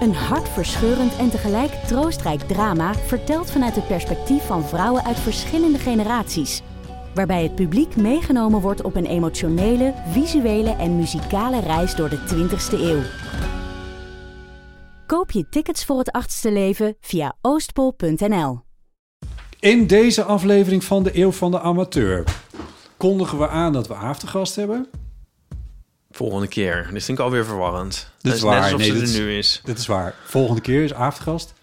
Een hartverscheurend en tegelijk troostrijk drama... verteld vanuit het perspectief van vrouwen uit verschillende generaties waarbij het publiek meegenomen wordt op een emotionele, visuele en muzikale reis door de 20ste eeuw. Koop je tickets voor het achtste leven via oostpol.nl. In deze aflevering van de Eeuw van de Amateur kondigen we aan dat we aftergast hebben. Volgende keer. Dit vind ik alweer verwarrend. Dit is waar. Net alsof Nee, ze dit er is- nu is. Dit is waar. Volgende keer is aftergast.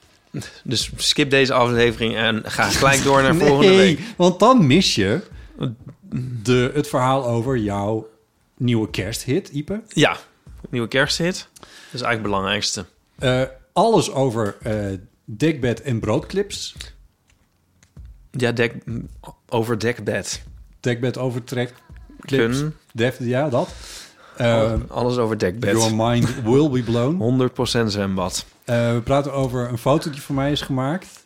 Dus skip deze aflevering en ga gelijk door naar volgende week. want dan mis je de, het verhaal over jouw nieuwe kersthit, Ipe. Ja, nieuwe kersthit. Dat is eigenlijk het belangrijkste. Eh, alles over eh, dekbed en broodclips. Ja, dek, over dekbed. Dekbed overtrek. Clips. Def, ja, dat. Eh, Alles over dekbed. your mind will be blown. 100% zwembad. Eh, we praten over een foto die van mij is gemaakt.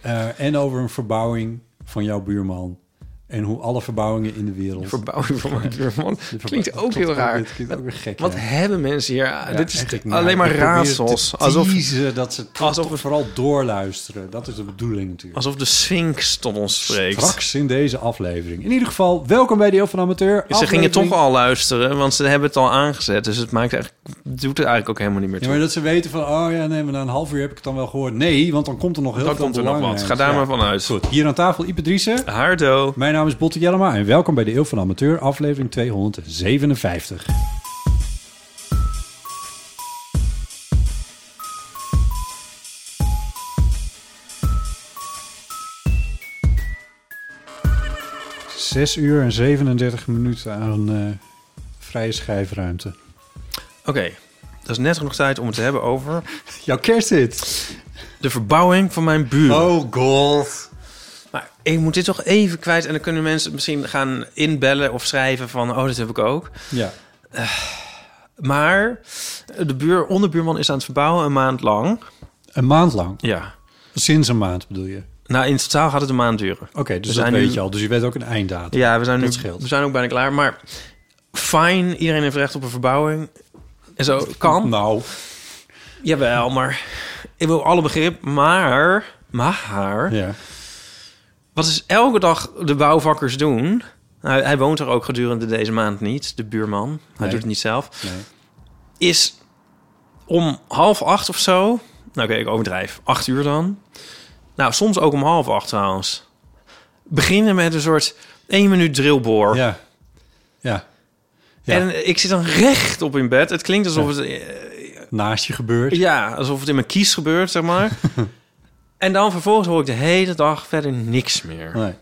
Eh, en over een verbouwing van jouw buurman. En hoe alle verbouwingen in de wereld... Verbouwing van. De verba- Klinkt ook heel raar. Klinkt ook weer gek, Wat ja. hebben mensen hier? Ja, Dit is echt, alleen maar raadsels. Alsof, teasen dat ze alsof- toch vooral doorluisteren. Dat is de bedoeling natuurlijk. alsof de Sphinx tot ons spreekt. Straks in deze aflevering. In ieder geval, welkom bij de Eeuw van Amateur. Ze gingen toch al luisteren, want ze hebben het al aangezet. Dus het maakt eigenlijk, doet het eigenlijk ook helemaal niet meer Ja, toe. maar dat ze weten van, oh ja, nee, maar na een half uur heb ik het dan wel gehoord. Nee, want dan komt er nog heel Dan veel komt er nog wat. Ga daar Ja. maar vanuit. Goed, hier aan tafel Ipe Driessen. Hardo. Mijn naam is Botte Jellema en welkom bij de Eeuw van de Amateur, aflevering 257. Zes uur en 37 minuten aan eh, vrije schijfruimte. Oké, dat is net genoeg tijd om het te hebben over Jouw kersthit. de verbouwing van mijn buur. Oh god. Maar ik moet dit toch even kwijt en dan kunnen mensen misschien gaan inbellen of schrijven van, oh, dat heb ik ook. Ja. Maar de buur, onderbuurman is aan het verbouwen een maand lang. Een maand lang. Ja. Sinds een maand bedoel je. Nou, in totaal gaat het een maand duren. Oké, dus We dat weet nu- je al. Dus je weet ook een einddatum. Ja, we zijn, nu, scheelt. we zijn ook bijna klaar. Maar fijn, iedereen heeft recht op een verbouwing. En zo kan. Nou, Jawel, maar ik wil alle begrip. Maar, maar, ja. Wat is elke dag de bouwvakkers doen? Nou, hij woont er ook gedurende deze maand niet, de buurman. Hij Nee. doet het niet zelf. Nee. Is om half acht of zo. Nou, oké, ik overdrijf. Acht uur dan. Nou, soms ook om half acht trouwens. Beginnen met een soort één minuut drillboor. Ja. Ja. Ja. En ik zit dan recht op in bed. Het klinkt alsof het... eh, Naast je gebeurt. Ja, alsof het in mijn kies gebeurt, zeg maar. en dan vervolgens hoor ik de hele dag verder niks meer. Nee,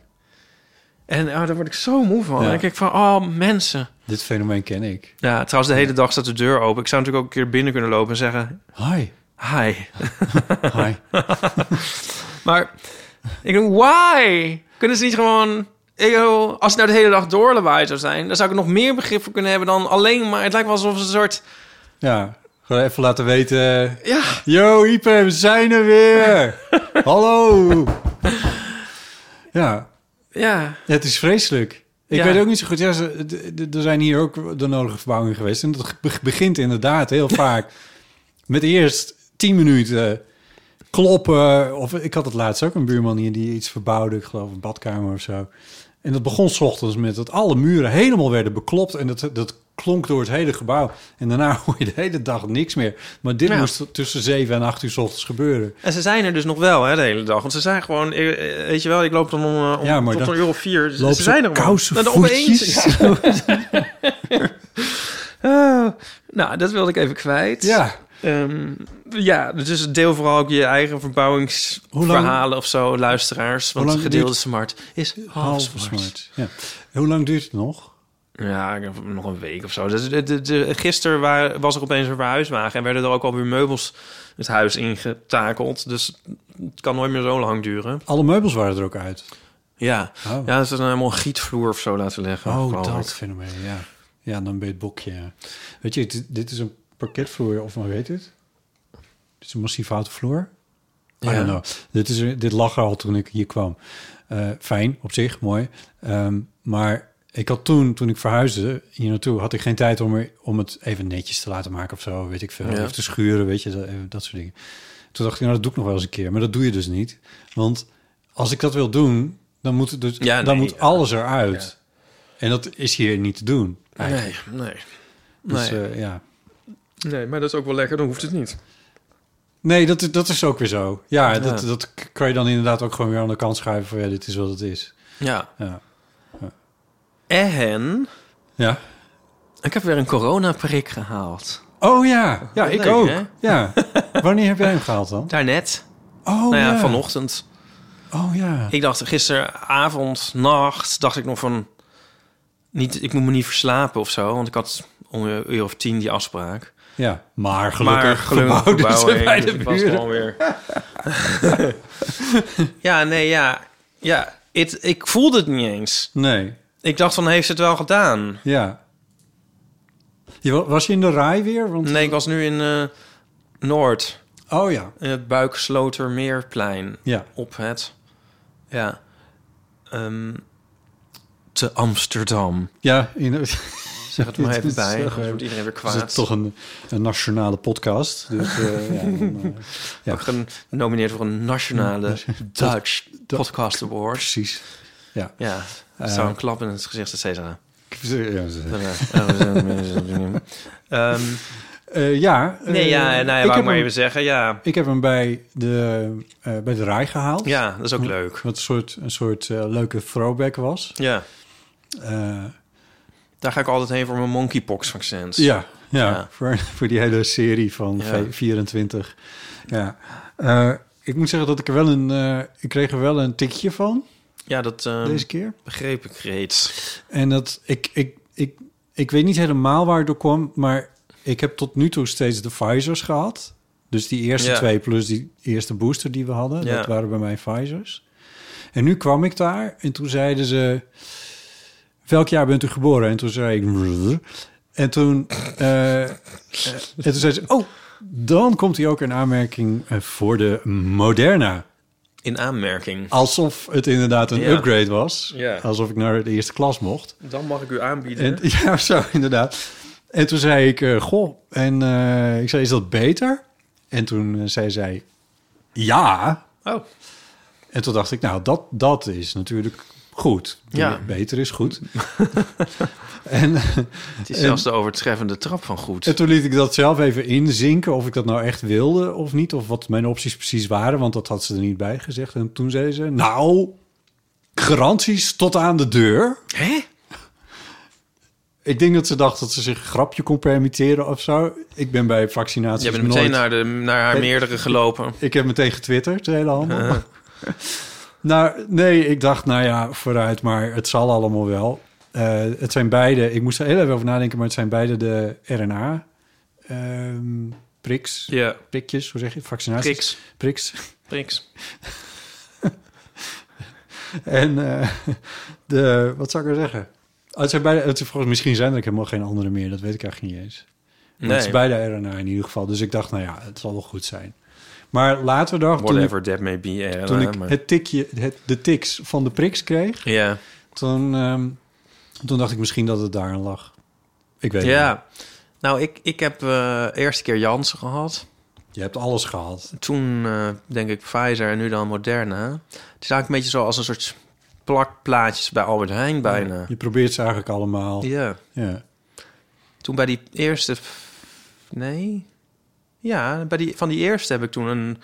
En oh, daar word ik zo moe van. Ja. Dan denk ik van, oh, mensen. dit fenomeen ken ik. Ja, trouwens, de hele dag staat de deur open. Ik zou natuurlijk ook een keer binnen kunnen lopen en zeggen... Hi. Hi. Hi. Maar ik denk, why? Kunnen ze niet gewoon... Ik, als het nou de hele dag doorlawaai zou zijn... dan zou ik er nog meer begrip voor kunnen hebben dan alleen maar... Het lijkt wel alsof het een soort... Ja, gewoon even laten weten. Ja, Yo, Ipe, we zijn er weer. Hallo. Ja, ja. het is vreselijk. Ik Ja. weet ook niet zo goed. Ja, er zijn hier ook de nodige verbouwingen geweest. En dat be- begint inderdaad heel vaak met eerst tien minuten kloppen. Of ik had het laatst ook een buurman hier die iets verbouwde. Ik geloof een badkamer of zo. En dat begon 's ochtends met dat alle muren helemaal werden beklopt. En dat, dat klonk door het hele gebouw. En daarna hoor je de hele dag niks meer. Maar dit Ja. moest tussen 7 en 8 uur 's ochtends gebeuren. En ze zijn er dus nog wel, hè, de hele dag. Want ze zijn gewoon, eh, weet je wel, ik loop dan om, eh, om Ja, maar tot een uur of vier. Ze zijn er kousen En dan opeens. Ah, nou, dat wilde ik even kwijt. Ja, Ehm, ja, dus deel vooral ook je eigen verbouwingsverhalen of zo, luisteraars. Want gedeelde duurt- smart is half half smart. smart. Ja. Hoe lang duurt het nog? Ja, nog een week of zo. Dus de, de, de- gisteren waar, was er opeens een verhuiswagen... en werden er ook alweer meubels het huis ingetakeld. Dus het kan nooit meer zo lang duren. Alle meubels waren er ook uit. Ja, Oh, ja ze is dan helemaal een gietvloer of zo laten leggen. oh dat ik. fenomeen, ja. Ja, dan ben je het bokje. ja. Weet je, dit, dit is een parketvloer, of hoe heet het? Dit is een massief houten vloer. I Ja. don't know. Dit, is, dit lag er al toen ik hier kwam. Eh, fijn, op zich, mooi. Ehm, maar ik had toen, toen ik verhuisde hier naartoe... had ik geen tijd om, er, om het even netjes te laten maken of zo, weet ik veel. Ja. Of te schuren, weet je, dat, even dat soort dingen. Toen dacht ik, nou, dat doe ik nog wel eens een keer. Maar dat doe je dus niet. Want als ik dat wil doen, dan moet, het dus, Ja, dan nee, moet ja. alles eruit. En dat is hier niet te doen. eigenlijk. Nee, nee. Dus Nee. eh, ja. Nee, maar dat is ook wel lekker. Dan hoeft het niet. Nee, dat, dat is ook weer zo. Ja, Ja. Dat, dat kan je dan inderdaad ook gewoon weer aan de kant schuiven van ja, dit is wat het is. Ja. Ja. En Ja. ik heb weer een coronaprik gehaald. Oh ja, ja, ik Leuk, ook. hè? Ja. Wanneer heb jij hem gehaald dan? Daarnet. Oh nou ja, ja. vanochtend. Oh ja. Ik dacht gisteravond, nacht, dacht ik nog van... Niet, ik moet me niet verslapen of zo, want ik had om een uur of tien die afspraak. Ja, maar gelukkig, maar gelukkig ze bij de buren. weer... ja, nee, ja. Ja, het, ik voelde het niet eens. Nee, Ik dacht van, heeft ze het wel gedaan? ja. Je, wa- was je in de rij weer? Want, Nee, ik was nu in eh, Noord, Oh ja. in het Buikslotermeerplein. Ja. Op het, ja, ehm, te Amsterdam. Ja, in, Zeg het maar even is bij, anders wordt iedereen weer is kwaad. het toch een, een nationale podcast. Dus, eh, ja, dan, eh, ja. Ook genomineerd voor een nationale Dutch Podcast Award. precies. Ja. Ja, Eh, zou een klap in het gezicht, et cetera. Ja, ze- Ehm, Eh, ja. nee, eh, ja, nou ja, ik wou heb ik maar hem- even zeggen, ja. Ik heb hem bij de, eh, bij de rij gehaald. Ja, dat is ook leuk. Wat een soort, een soort eh, leuke throwback was. Ja, Eh, daar ga ik altijd heen voor mijn monkeypox vaccins. ja, ja, Ja. Voor, voor die hele serie van Ja. v- 24. Ja. Eh, ik moet zeggen dat ik er wel een... eh, ik kreeg er wel een tikje van Ja, dat ehm, deze keer. begreep ik reeds. En dat ik, ik, ik, ik weet niet helemaal waar het door kwam, maar ik heb tot nu toe steeds de Pfizer's gehad. Dus die eerste Ja. twee plus die eerste booster die we hadden, Ja. dat waren bij mij Pfizer's. En nu kwam ik daar en toen zeiden ze, welk jaar bent u geboren? En toen zei ik, en toen, eh, eh, en toen zei ze, oh, dan komt hij ook in aanmerking eh, voor de Moderna. In aanmerking. Alsof het inderdaad een Ja. upgrade was. Ja. Alsof ik naar de eerste klas mocht. Dan mag ik u aanbieden. En, ja, zo inderdaad. En toen zei ik, goh, en ik zei, is dat beter? En toen zei zij, ja. Oh, En toen dacht ik, nou, dat, dat is natuurlijk goed. Ja. Beter is goed. en, het is zelfs de overtreffende trap van goed. en toen liet ik dat zelf even inzinken, of ik dat nou echt wilde of niet. Of wat mijn opties precies waren, want dat had ze er niet bij gezegd. En toen zei ze, nou, garanties tot aan de deur. Hè? Ik denk dat ze dacht dat ze zich een grapje kon permitteren of zo. Ik ben bij vaccinaties Je bent nooit... meteen naar, de, naar haar meerdere gelopen. Ik heb meteen getwitterd, de hele handel. nou, nee, ik dacht, nou ja, vooruit, maar het zal allemaal wel. Eh, het zijn beide, ik moest er heel even over nadenken, maar het zijn beide de RNA... ehm priks, Ja, prikjes, hoe zeg je? Vaccinaties? priks. Priks. Priks. En eh, de, wat zou ik er zeggen? Oh, Het zijn beide, het, volgens, misschien zijn er helemaal geen andere meer, dat weet ik eigenlijk niet eens. Maar Het is Nee, beide RNA in ieder geval. Dus ik dacht, nou ja, het zal wel goed zijn. Maar later toen ik, whatever that may be. eh, toen ik maar- het tikje, het, de tiks van de priks kreeg, Ja, toen, ehm, toen dacht ik misschien dat het daar aan lag. Ik weet het niet. ja. Nou, ik, ik heb eh eerste keer Janssen gehad. Je hebt alles gehad. Toen eh, denk ik Pfizer en nu dan Moderna. Het is eigenlijk een beetje zoals een soort plakplaatjes bij Albert Heijn bijna. Je probeert ze eigenlijk allemaal. Ja. Ja. Toen bij die eerste... Nee? Ja, bij die, van die eerste heb ik toen een,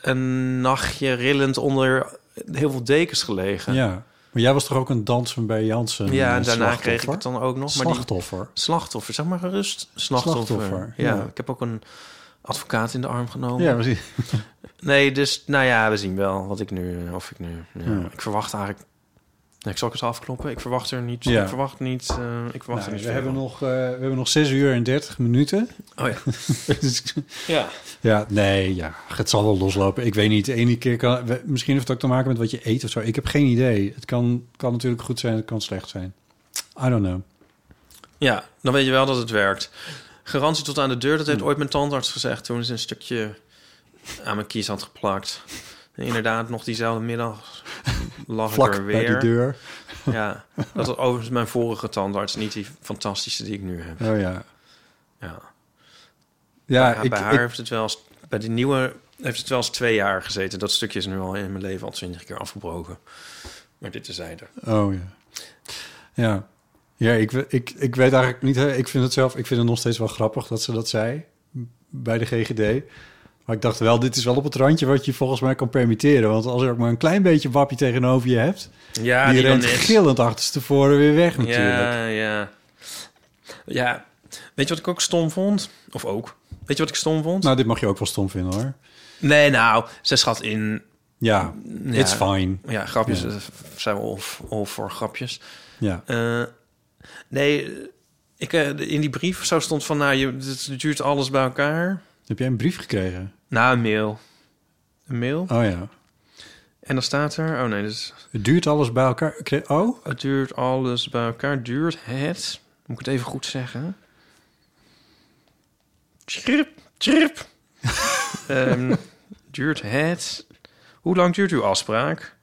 een nachtje rillend onder heel veel dekens gelegen. ja. Maar jij was toch ook een dansen bij Jansen? Ja, en daarna slachtoffer? kreeg ik het dan ook nog. Maar die Slachtoffer. slachtoffer, zeg maar gerust. Slachtoffer. Slachtoffer, Ja, ja. ik heb ook een advocaat in de arm genomen. Ja, precies. Nee, dus nou ja, we zien wel wat ik nu, of ik nu. Ja, Ja. Ik verwacht eigenlijk Nee, ik zal het afkloppen. Ik verwacht er niet. Ja. Ik verwacht niet. eh, ik verwacht Nou, er we, niet. veel. hebben nog, eh, we hebben nog 6 uur en 30 minuten. Oh ja. Dus- ja. ja, nee, ja, het zal wel loslopen. Ik weet niet, de ene keer kan... we- Misschien heeft het ook te maken met wat je eet of zo. Ik heb geen idee. Het kan, kan natuurlijk goed zijn, het kan slecht zijn. I don't know. Ja, dan weet je wel dat het werkt. Garantie tot aan de deur, dat heeft ooit mijn tandarts gezegd toen ze een stukje aan mijn kies had geplakt. Inderdaad, nog diezelfde middag lag ik er weer. bij de deur. Ja, dat was overigens mijn vorige tandarts, niet die fantastische die ik nu heb. Oh ja. Ja, Ja, Ja, ik, bij haar ik- heeft het wel eens, bij die nieuwe heeft het wel eens twee jaar gezeten. Dat stukje is nu al in mijn leven al twintig keer afgebroken. Maar dit tezijde. Oh ja. Ja. Ja, ik, ik, ik weet eigenlijk niet... hè, Ik vind het zelf... Ik vind het nog steeds wel grappig dat ze dat zei. Bij de GGD. Maar ik dacht wel, dit is wel op het randje wat je volgens mij kan permitteren. Want als er ook maar een klein beetje wapje tegenover je hebt... Ja, die die rent gillend achterstevoren weer weg natuurlijk. Ja, ja. Ja, weet je wat ik ook stom vond? Of ook? Weet je wat ik stom vond? Nou, dit mag je ook wel stom vinden hoor. nee, nou, ze schat in... Ja, Ja. it's fine. Ja, grapjes Ja. zijn we all voor grapjes. Ja. Eh, nee, ik, eh, in die brief zo stond van... Nou, je, het duurt alles bij elkaar. Heb jij een brief gekregen? Nou, een mail. Een mail. Oh ja. En dan staat er... Oh nee, dus... Het duurt alles bij elkaar. Oh? Het duurt alles bij elkaar. Duurt het... Moet ik het even goed zeggen? Chirp, chirp. Ehm, duurt het... Hoe lang duurt uw afspraak?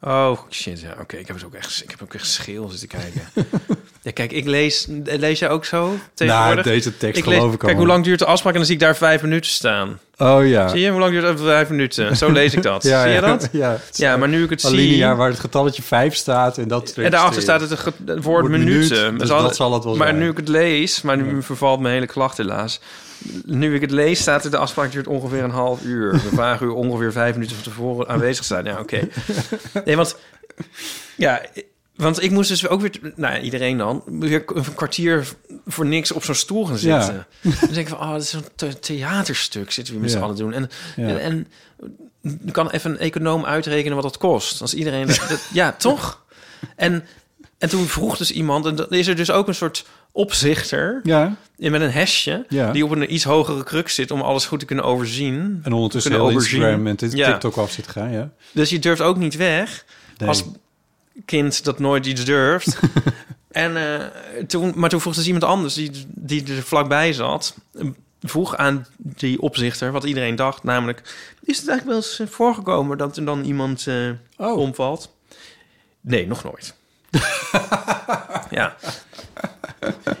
Oh, shit. Ja, oké. Ik heb het ook echt... Ik heb ook echt scheel zitten kijken. ja, kijk, ik lees... Lees jij ook zo Nou, tegenwoordig? deze tekst ik lees, geloof ik Kijk, al. hoe lang duurt de afspraak? En dan zie ik daar vijf minuten staan. Oh ja. Zie je? Hoe lang duurt het? Vijf minuten. Zo lees ik dat. Ja, zie je ja. dat? Ja, is Ja, maar nu ik het zie... Alinea waar het getalletje 5 staat en dat En daarachter staat het, woord minuten. minuut, dus Zal- dat zal het wel maar zijn. nu ik het lees, maar nu vervalt mijn hele klacht helaas. Nu ik het lees, staat er de afspraak duurt ongeveer een half uur. We vragen u ongeveer vijf minuten van tevoren aanwezig zijn. Ja, oké. Nee, want... Ja, want ik moest dus ook weer... Nou ja, iedereen dan. Weer een kwartier voor niks op zo'n stoel gaan Ja. zitten. Dan denk ik van, oh, dat is een the- theaterstuk zitten we met z'n Ja. allen doen. En, Ja. en je kan even een econoom uitrekenen wat dat kost. Als iedereen... dat- ja, toch? En, en toen vroeg dus iemand... En dan is er dus ook een soort opzichter... Ja, met een hesje... Ja. die op een iets hogere kruk zit... om alles goed te kunnen overzien. en ondertussen heel overzien. Instagram en dit- Ja. TikTok af zit gaan, ja. Dus je durft ook niet weg... Nee. als kind dat nooit iets durft. en uh, toen, maar toen vroeg dus iemand anders die, die er vlakbij zat, vroeg aan die opzichter wat iedereen dacht, namelijk: is het eigenlijk wel eens eh, voorgekomen dat er dan iemand uh, oh. omvalt? Nee, nog nooit. ja.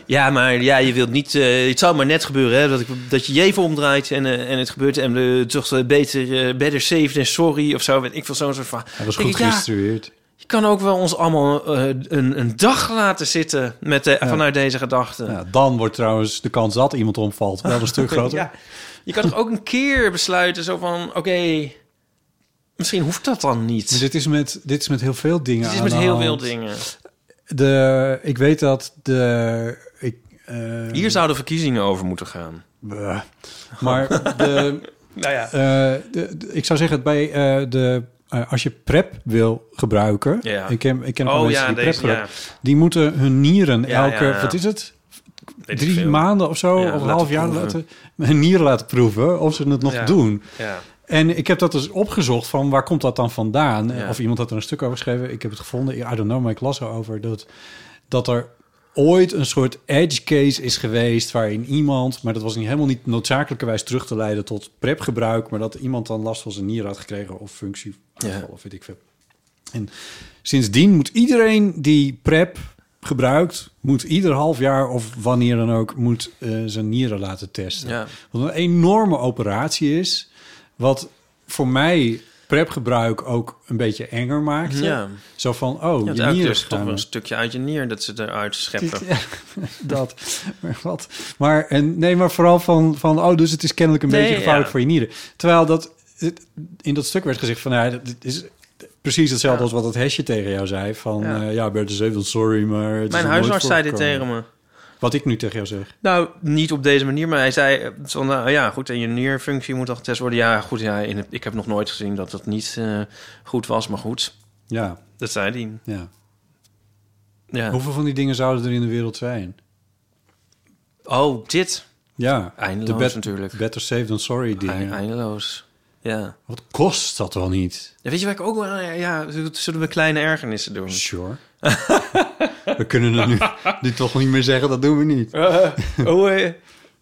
Ja, maar ja, je wilt niet. Uh, het zou maar net gebeuren hè, dat, ik, dat je je even omdraait en, uh, en het gebeurt en uh, toch beter, better safe than sorry of zo. Weet ik veel zo'n soort van. Hij was goed geïnstrueerd. Ja, je kan ook wel ons allemaal uh, een, een, dag laten zitten met de, ja. vanuit deze gedachten. Ja, dan wordt trouwens de kans dat iemand omvalt wel een stuk groter. ja. Je kan toch ook een keer besluiten zo van, oké, okay, misschien hoeft dat dan niet. Maar dit is met, dit is met heel veel dingen Dit is met heel veel dingen. De, ik weet dat de... Ik, uh, Hier zouden verkiezingen over moeten gaan. Uh, maar de... nou ja. Uh, de, de, ik zou zeggen, bij uh, de... als je PrEP wil gebruiken... Ja. Ik ken, ik ken oh, mensen ja, die PrEP deze, gebruiken. Ja. Die moeten hun nieren elke... Wat is het? Drie maanden of zo, of een half jaar laten, hun nieren laten proeven... of ze het nog doen. Ja. En ik heb dat dus opgezocht van waar komt dat dan vandaan? Ja. Of iemand had er een stuk over geschreven. Ik heb het gevonden. I don't know, maar ik las erover dat, dat er ooit een soort edge case is geweest waarin iemand, maar dat was niet helemaal niet noodzakelijkerwijs terug te leiden tot prepgebruik, maar dat iemand dan last van zijn nier had gekregen of functie ja. of weet ik veel. En sindsdien moet iedereen die prep gebruikt, moet ieder half jaar of wanneer dan ook, moet uh, zijn nieren laten testen. Ja. Wat een enorme operatie is. Wat voor mij prepgebruik ook een beetje enger maakt. Ja. Zo van, oh, ja, je nieren dus toch een stukje uit je nier dat ze eruit scheppen. Dat. Maar wat? Maar, en, nee, maar vooral van, van, oh, dus het is kennelijk een nee, beetje gevaarlijk ja. voor je nieren. Terwijl dat, in dat stuk werd gezegd van, ja, dat is precies hetzelfde ja. als wat het hesje tegen jou zei. Van, ja, uh, ja Bert is even sorry, maar... Het Mijn is huisarts zei dit tegen me. Wat ik nu tegen jou zeg. Nou, niet op deze manier, maar hij zei van, nou ja, goed, en je nierfunctie moet al getest worden. Ja, goed, ja, in het, ik heb nog nooit gezien dat dat niet uh, goed was, maar goed. Ja. Dat zei hij. Ja. Ja. Hoeveel van die dingen zouden er in de wereld zijn? Oh, dit. Ja, Eindeloos de bet- natuurlijk. better safe than sorry dingen. Eind- Eindeloos. Ja. Wat kost dat wel niet? Ja, Weet je waar ik ook wel... Ja, zullen we kleine ergernissen doen? Sure. we kunnen het nu, nu toch niet meer zeggen, dat doen we niet. hoe, eh,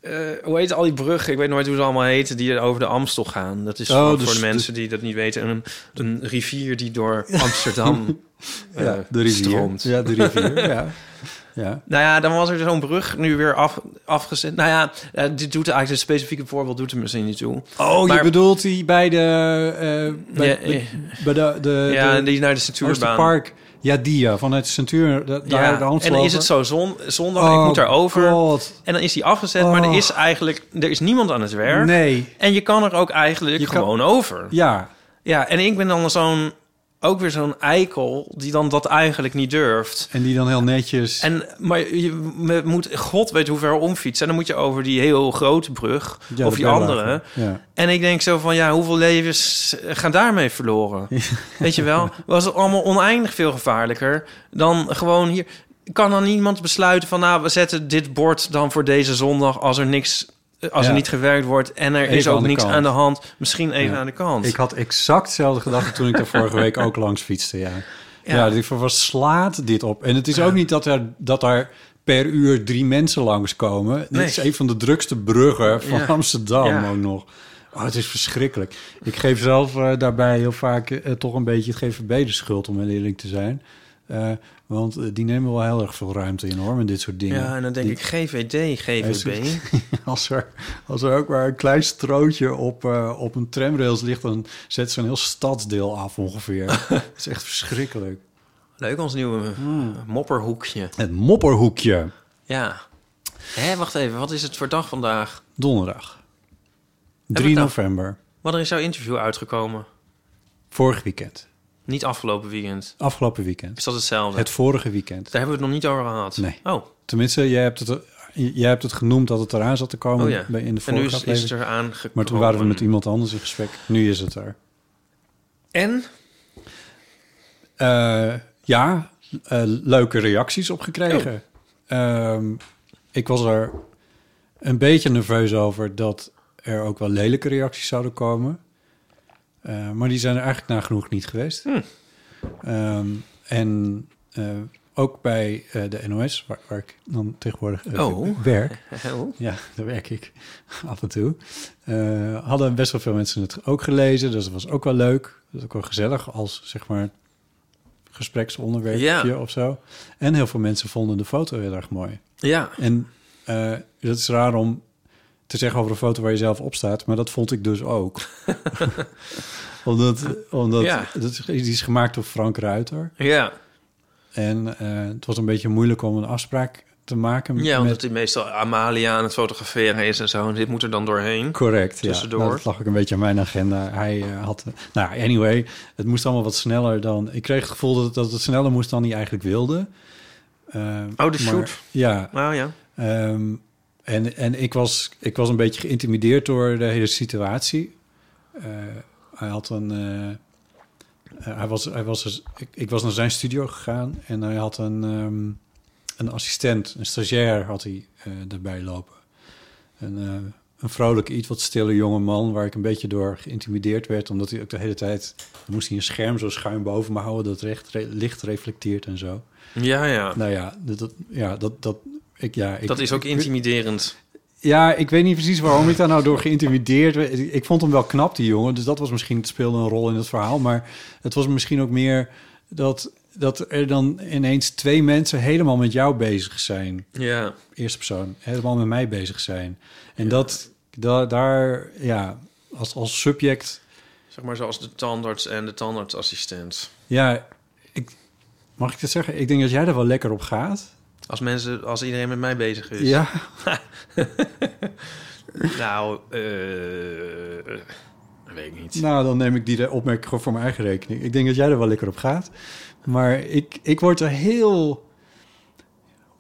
eh, hoe heet al die bruggen? Ik weet nooit hoe ze allemaal heten die over de Amstel gaan. Dat is Oh, voor, dus voor de mensen die dat niet weten... een, een rivier die door Amsterdam eh, de rivier. stroomt. Ja, de rivier, ja. ja. Nou ja, dan was er zo'n brug nu weer af, afgezet. Nou ja, eh, dit doet eigenlijk het specifieke voorbeeld doet er misschien niet toe. Oh, Maar- je bedoelt die bij de... eh, bij, Ja, bij, bij de, de, ja, de die naar de Centuurbaan. Oosterpark. Ja, die ja, vanuit de Centuur. da- Daar Ja, de en dan is het zo zon, zondag, Oh, ik moet daarover. God. En dan is die afgezet, maar er Oh. is eigenlijk er is niemand aan het werk. Nee. En je kan er ook eigenlijk Je kan- gewoon over. Ja, Ja, en ik ben dan zo'n ook weer zo'n eikel die dan dat eigenlijk niet durft. en die dan heel netjes... En maar je moet god weet hoe ver omfietsen en dan moet je over die heel grote brug Ja, of die andere. Ja. En ik denk zo van, ja, hoeveel levens gaan daarmee verloren? Weet je wel? Was het allemaal oneindig veel gevaarlijker dan gewoon hier... Kan dan niemand besluiten van, nou, we zetten dit bord dan voor deze zondag... als er niks, als Ja. er niet gewerkt wordt en er is ook aan de niks kant. aan de hand. Misschien even Ja. aan de kant. Ik had exact hetzelfde gedacht toen ik er vorige week ook langs fietste, ja. Ja. Ja, ik van, wat slaat dit op? En het is ook niet dat er, dat er per uur drie mensen langskomen. Dit Nee. is een van de drukste bruggen van. Amsterdam ook nog. Oh, het is verschrikkelijk. Ik geef zelf eh, daarbij heel vaak eh, toch een beetje het GVB de schuld, om heel eerlijk te zijn. Eh, want eh, die nemen wel heel erg veel ruimte in, hoor, met dit soort dingen. ja, en dan denk Die- ik GVD, GVB. Als er, als er ook maar een klein strootje op, eh, op een tramrails ligt... dan zet ze een heel stadsdeel af ongeveer. Het is echt verschrikkelijk. Leuk, ons nieuwe Hmm. mopperhoekje. Het mopperhoekje. Ja. Hé, wacht even, wat is het voor dag vandaag? Donderdag. we 3 het nou? november. Wanneer is jouw interview uitgekomen? Vorig weekend. Niet afgelopen weekend. Afgelopen weekend. Is dat hetzelfde? Het vorige weekend. Daar hebben we het nog niet over gehad. Nee. Oh, Tenminste, jij hebt het, jij hebt het genoemd dat het eraan zat te komen oh ja. in de en nu vorige is, is het er aangekomen. Maar toen waren we met iemand anders in gesprek. Nu is het er. En? Eh, ja, eh, leuke reacties op gekregen. Ehm, ik was er een beetje nerveus over dat er ook wel lelijke reacties zouden komen. Eh, maar die zijn er eigenlijk nagenoeg niet geweest. Ehm, en eh, ook bij eh, de NOS, waar, waar ik dan tegenwoordig Oh. werk. Oh. Ja, daar werk ik af en toe. Hadden best wel veel mensen het ook gelezen, dus dat was ook wel leuk. Dat is ook wel gezellig als, zeg maar, gespreksonderwerpje of zo. En heel veel mensen vonden de foto heel erg mooi. Ja. En dat is raar om te zeggen over een foto waar je zelf op staat, maar dat vond ik dus ook. omdat omdat Ja. dat is, die is gemaakt door Frank Ruiter. Ja. En eh, het was een beetje moeilijk om een afspraak te maken Ja, omdat met... hij meestal Amalia aan het fotograferen is en zo. En dit moet er dan doorheen. Correct, ja. Tussendoor. Nou, dat lag ook een beetje aan mijn agenda. Hij eh, had... nou, anyway, het moest allemaal wat sneller dan... Ik kreeg het gevoel dat, dat het sneller moest dan hij eigenlijk wilde. Eh, Oh, de maar- shoot. Ja. Nou ja. ehm, en en ik, was, ik was een beetje geïntimideerd door de hele situatie. Eh, hij had een... eh, eh, hij was, hij was dus- ik, ik was naar zijn studio gegaan en hij had een, ehm, een assistent, een stagiair had hij erbij lopen. Een, een vrolijke, iets wat stille jonge man waar ik een beetje door geïntimideerd werd, omdat hij ook de hele tijd dan moest hij een scherm zo schuin boven me houden dat recht, re- licht reflecteert en zo. Ja, ja. Nou ja, dat, ja, dat, dat, ik, ja, ik, dat is ook intimiderend. ja, ik weet niet precies waarom ik daar nou door geïntimideerd werd. Ik vond hem wel knap, die jongen. Dus dat was misschien, het speelde een rol in het verhaal. Maar het was misschien ook meer dat, dat er dan ineens twee mensen helemaal met jou bezig zijn. Ja. Eerste persoon, helemaal met mij bezig zijn. En dat, da, daar, ja, als, als subject, Zeg maar zoals de tandarts en de tandartsassistent. ja, ik, mag ik dat zeggen? Ik denk dat jij er wel lekker op gaat. Als mensen, als iedereen met mij bezig is. Ja, Nou, eh weet ik niet. Nou, dan neem ik die opmerking gewoon voor mijn eigen rekening. Ik denk dat jij er wel lekker op gaat. Maar ik, ik word er heel...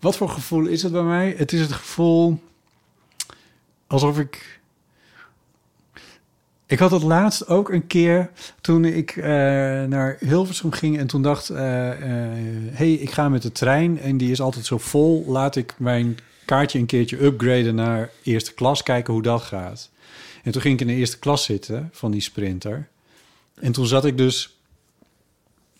Wat voor gevoel is het bij mij? Het is het gevoel alsof ik... Ik had het laatst ook een keer toen ik eh, naar Hilversum ging en toen dacht, eh, eh, hey, ik ga met de trein en die is altijd zo vol. Laat ik mijn kaartje een keertje upgraden naar eerste klas, kijken hoe dat gaat. En toen ging ik in de eerste klas zitten van die sprinter. En toen zat ik dus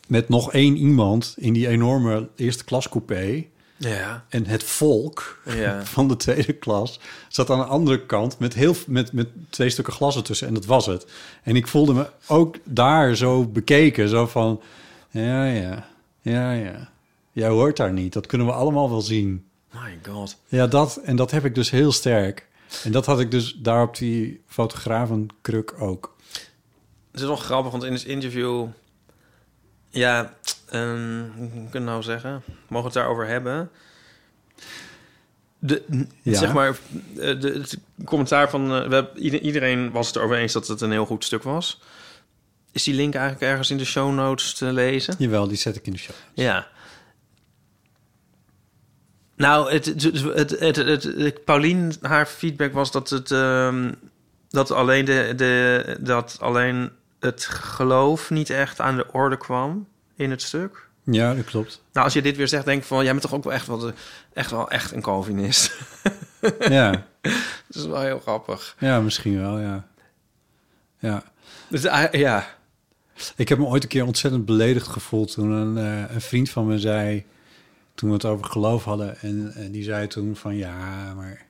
met nog één iemand in die enorme eerste klas coupé. Ja. En het volk Ja. van de tweede klas zat aan de andere kant met, heel, met, met twee stukken glas ertussen. En dat was het. En ik voelde me ook daar zo bekeken. Zo van, ja, ja, ja, ja. Jij hoort daar niet. Dat kunnen we allemaal wel zien. My god. Ja, dat, en dat heb ik dus heel sterk. En dat had ik dus daar op die fotografenkruk ook. Het is wel grappig, want in het interview... Ja, ehm, hoe kan ik het nou zeggen? Mogen we het daarover hebben? De, Ja. Zeg maar, eh, de, het commentaar van... eh, we iedereen was het erover eens dat het een heel goed stuk was. Is die link eigenlijk ergens in de show notes te lezen? Jawel, die zet ik in de show. Ja. Nou, het, het, het, het, Paulien, haar feedback was dat het ehm, dat alleen de, de dat alleen het geloof niet echt aan de orde kwam in het stuk. Ja, dat klopt. Nou, als je dit weer zegt, denk ik van jij bent toch ook wel echt wel de, echt wel echt een Calvinist. Ja, dat is wel heel grappig. ja misschien wel, ja. Ja. Dus, ah, ja. Ik heb me ooit een keer ontzettend beledigd gevoeld toen een, eh, een vriend van me zei, toen we het over geloof hadden, en, die zei toen van ja, maar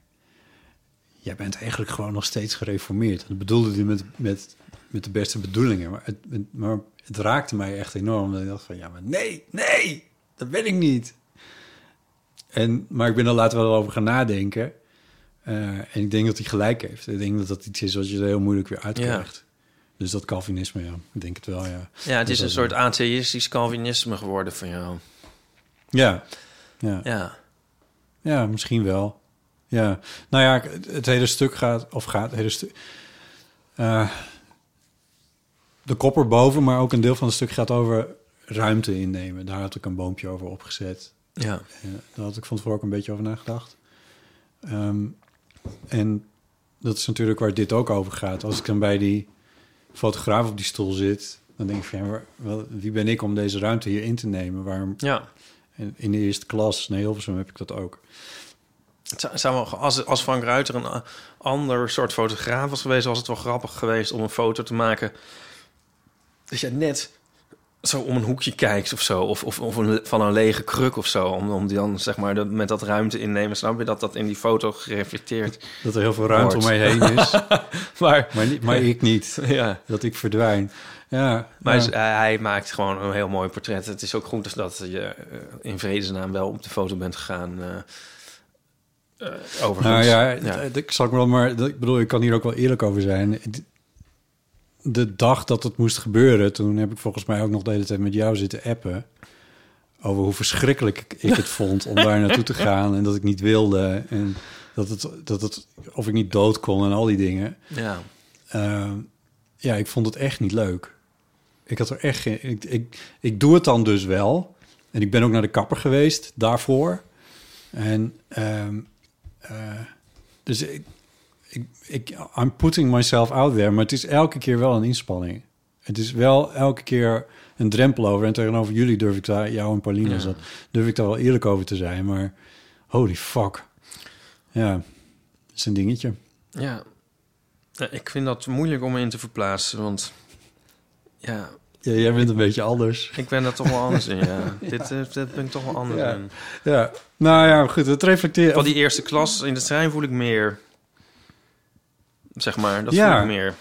jij bent eigenlijk gewoon nog steeds gereformeerd. En dat bedoelde hij met, met, met de beste bedoelingen, maar het- maar het raakte mij echt enorm. Dat ik dacht van ja, maar nee, nee, dat ben ik niet. En, maar ik ben er later wel over gaan nadenken. Eh, en ik denk dat hij gelijk heeft. Ik denk dat dat iets is wat je er heel moeilijk weer uitkrijgt. Dus dat Calvinisme, ja. Ik denk het wel, ja. ja, het is een soort atheïstisch Calvinisme geworden van jou. Ja. Ja. Ja. ja, misschien wel. Ja. Nou ja, het, het hele stuk gaat... Of gaat het hele stuk... eh, de kop erboven, maar ook een deel van het stuk gaat over ruimte innemen. Daar had ik een boompje over opgezet. Ja. Ja, daar had ik van tevoren ook een beetje over nagedacht. Ehm, en dat is natuurlijk waar dit ook over gaat. Als ik dan bij die fotograaf op die stoel zit... dan denk ik van, ja, waar- wie ben ik om deze ruimte hier in te nemen? Waarom, Ja. en in de eerste klas, nee, Hilversum heb ik dat ook. Het zou, zou wel, als, als Frank Ruiter een ander soort fotograaf was geweest, was het wel grappig geweest om een foto te maken. Dat je net zo om een hoekje kijkt of zo, of, of, of een, van een lege kruk of zo, om, om die dan zeg maar de, met dat ruimte innemen, snap je dat dat in die foto gereflecteerd. Dat er heel veel ruimte om mij heen is, Maar maar, niet, maar ik niet. ja, Dat ik verdwijn. Ja, maar ja. hij- maakt gewoon een heel mooi portret. Het is ook goed dat je eh, in vredesnaam wel op de foto bent gegaan. eh, overigens. Nou ja, ja. ik zal wel maar. Ik bedoel, ik kan hier ook wel eerlijk over zijn. De dag dat het moest gebeuren, toen heb ik volgens mij ook nog de hele tijd met jou zitten appen. Over hoe verschrikkelijk ik- het vond om daar naartoe te gaan. En dat ik niet wilde. En dat het, dat het, of ik niet dood kon en al die dingen. ja. Ehm, ja, ik vond het echt niet leuk. Ik had er echt geen. Ik, ik, ik doe het dan dus wel. En ik ben ook naar de kapper geweest daarvoor. En ehm, eh, dus ik, ik, ik, I'm putting myself out there, maar het is elke keer wel een inspanning. Het is wel elke keer een drempel over. En tegenover jullie durf ik daar, jou en Pauline, dat, durf ik daar wel eerlijk over te zijn. Maar holy fuck. Ja, dat is een dingetje. Ja. Ja, ik vind dat moeilijk om me in te verplaatsen, want ja, Ja, jij bent een beetje anders. ik ben daar toch wel anders in. Ja. Dit, eh, dit ben ik toch wel anders Ja. in. Ja, nou ja, goed, het reflecteert. Van die eerste klas in de trein voel ik meer. Zeg maar, dat Ja. meer.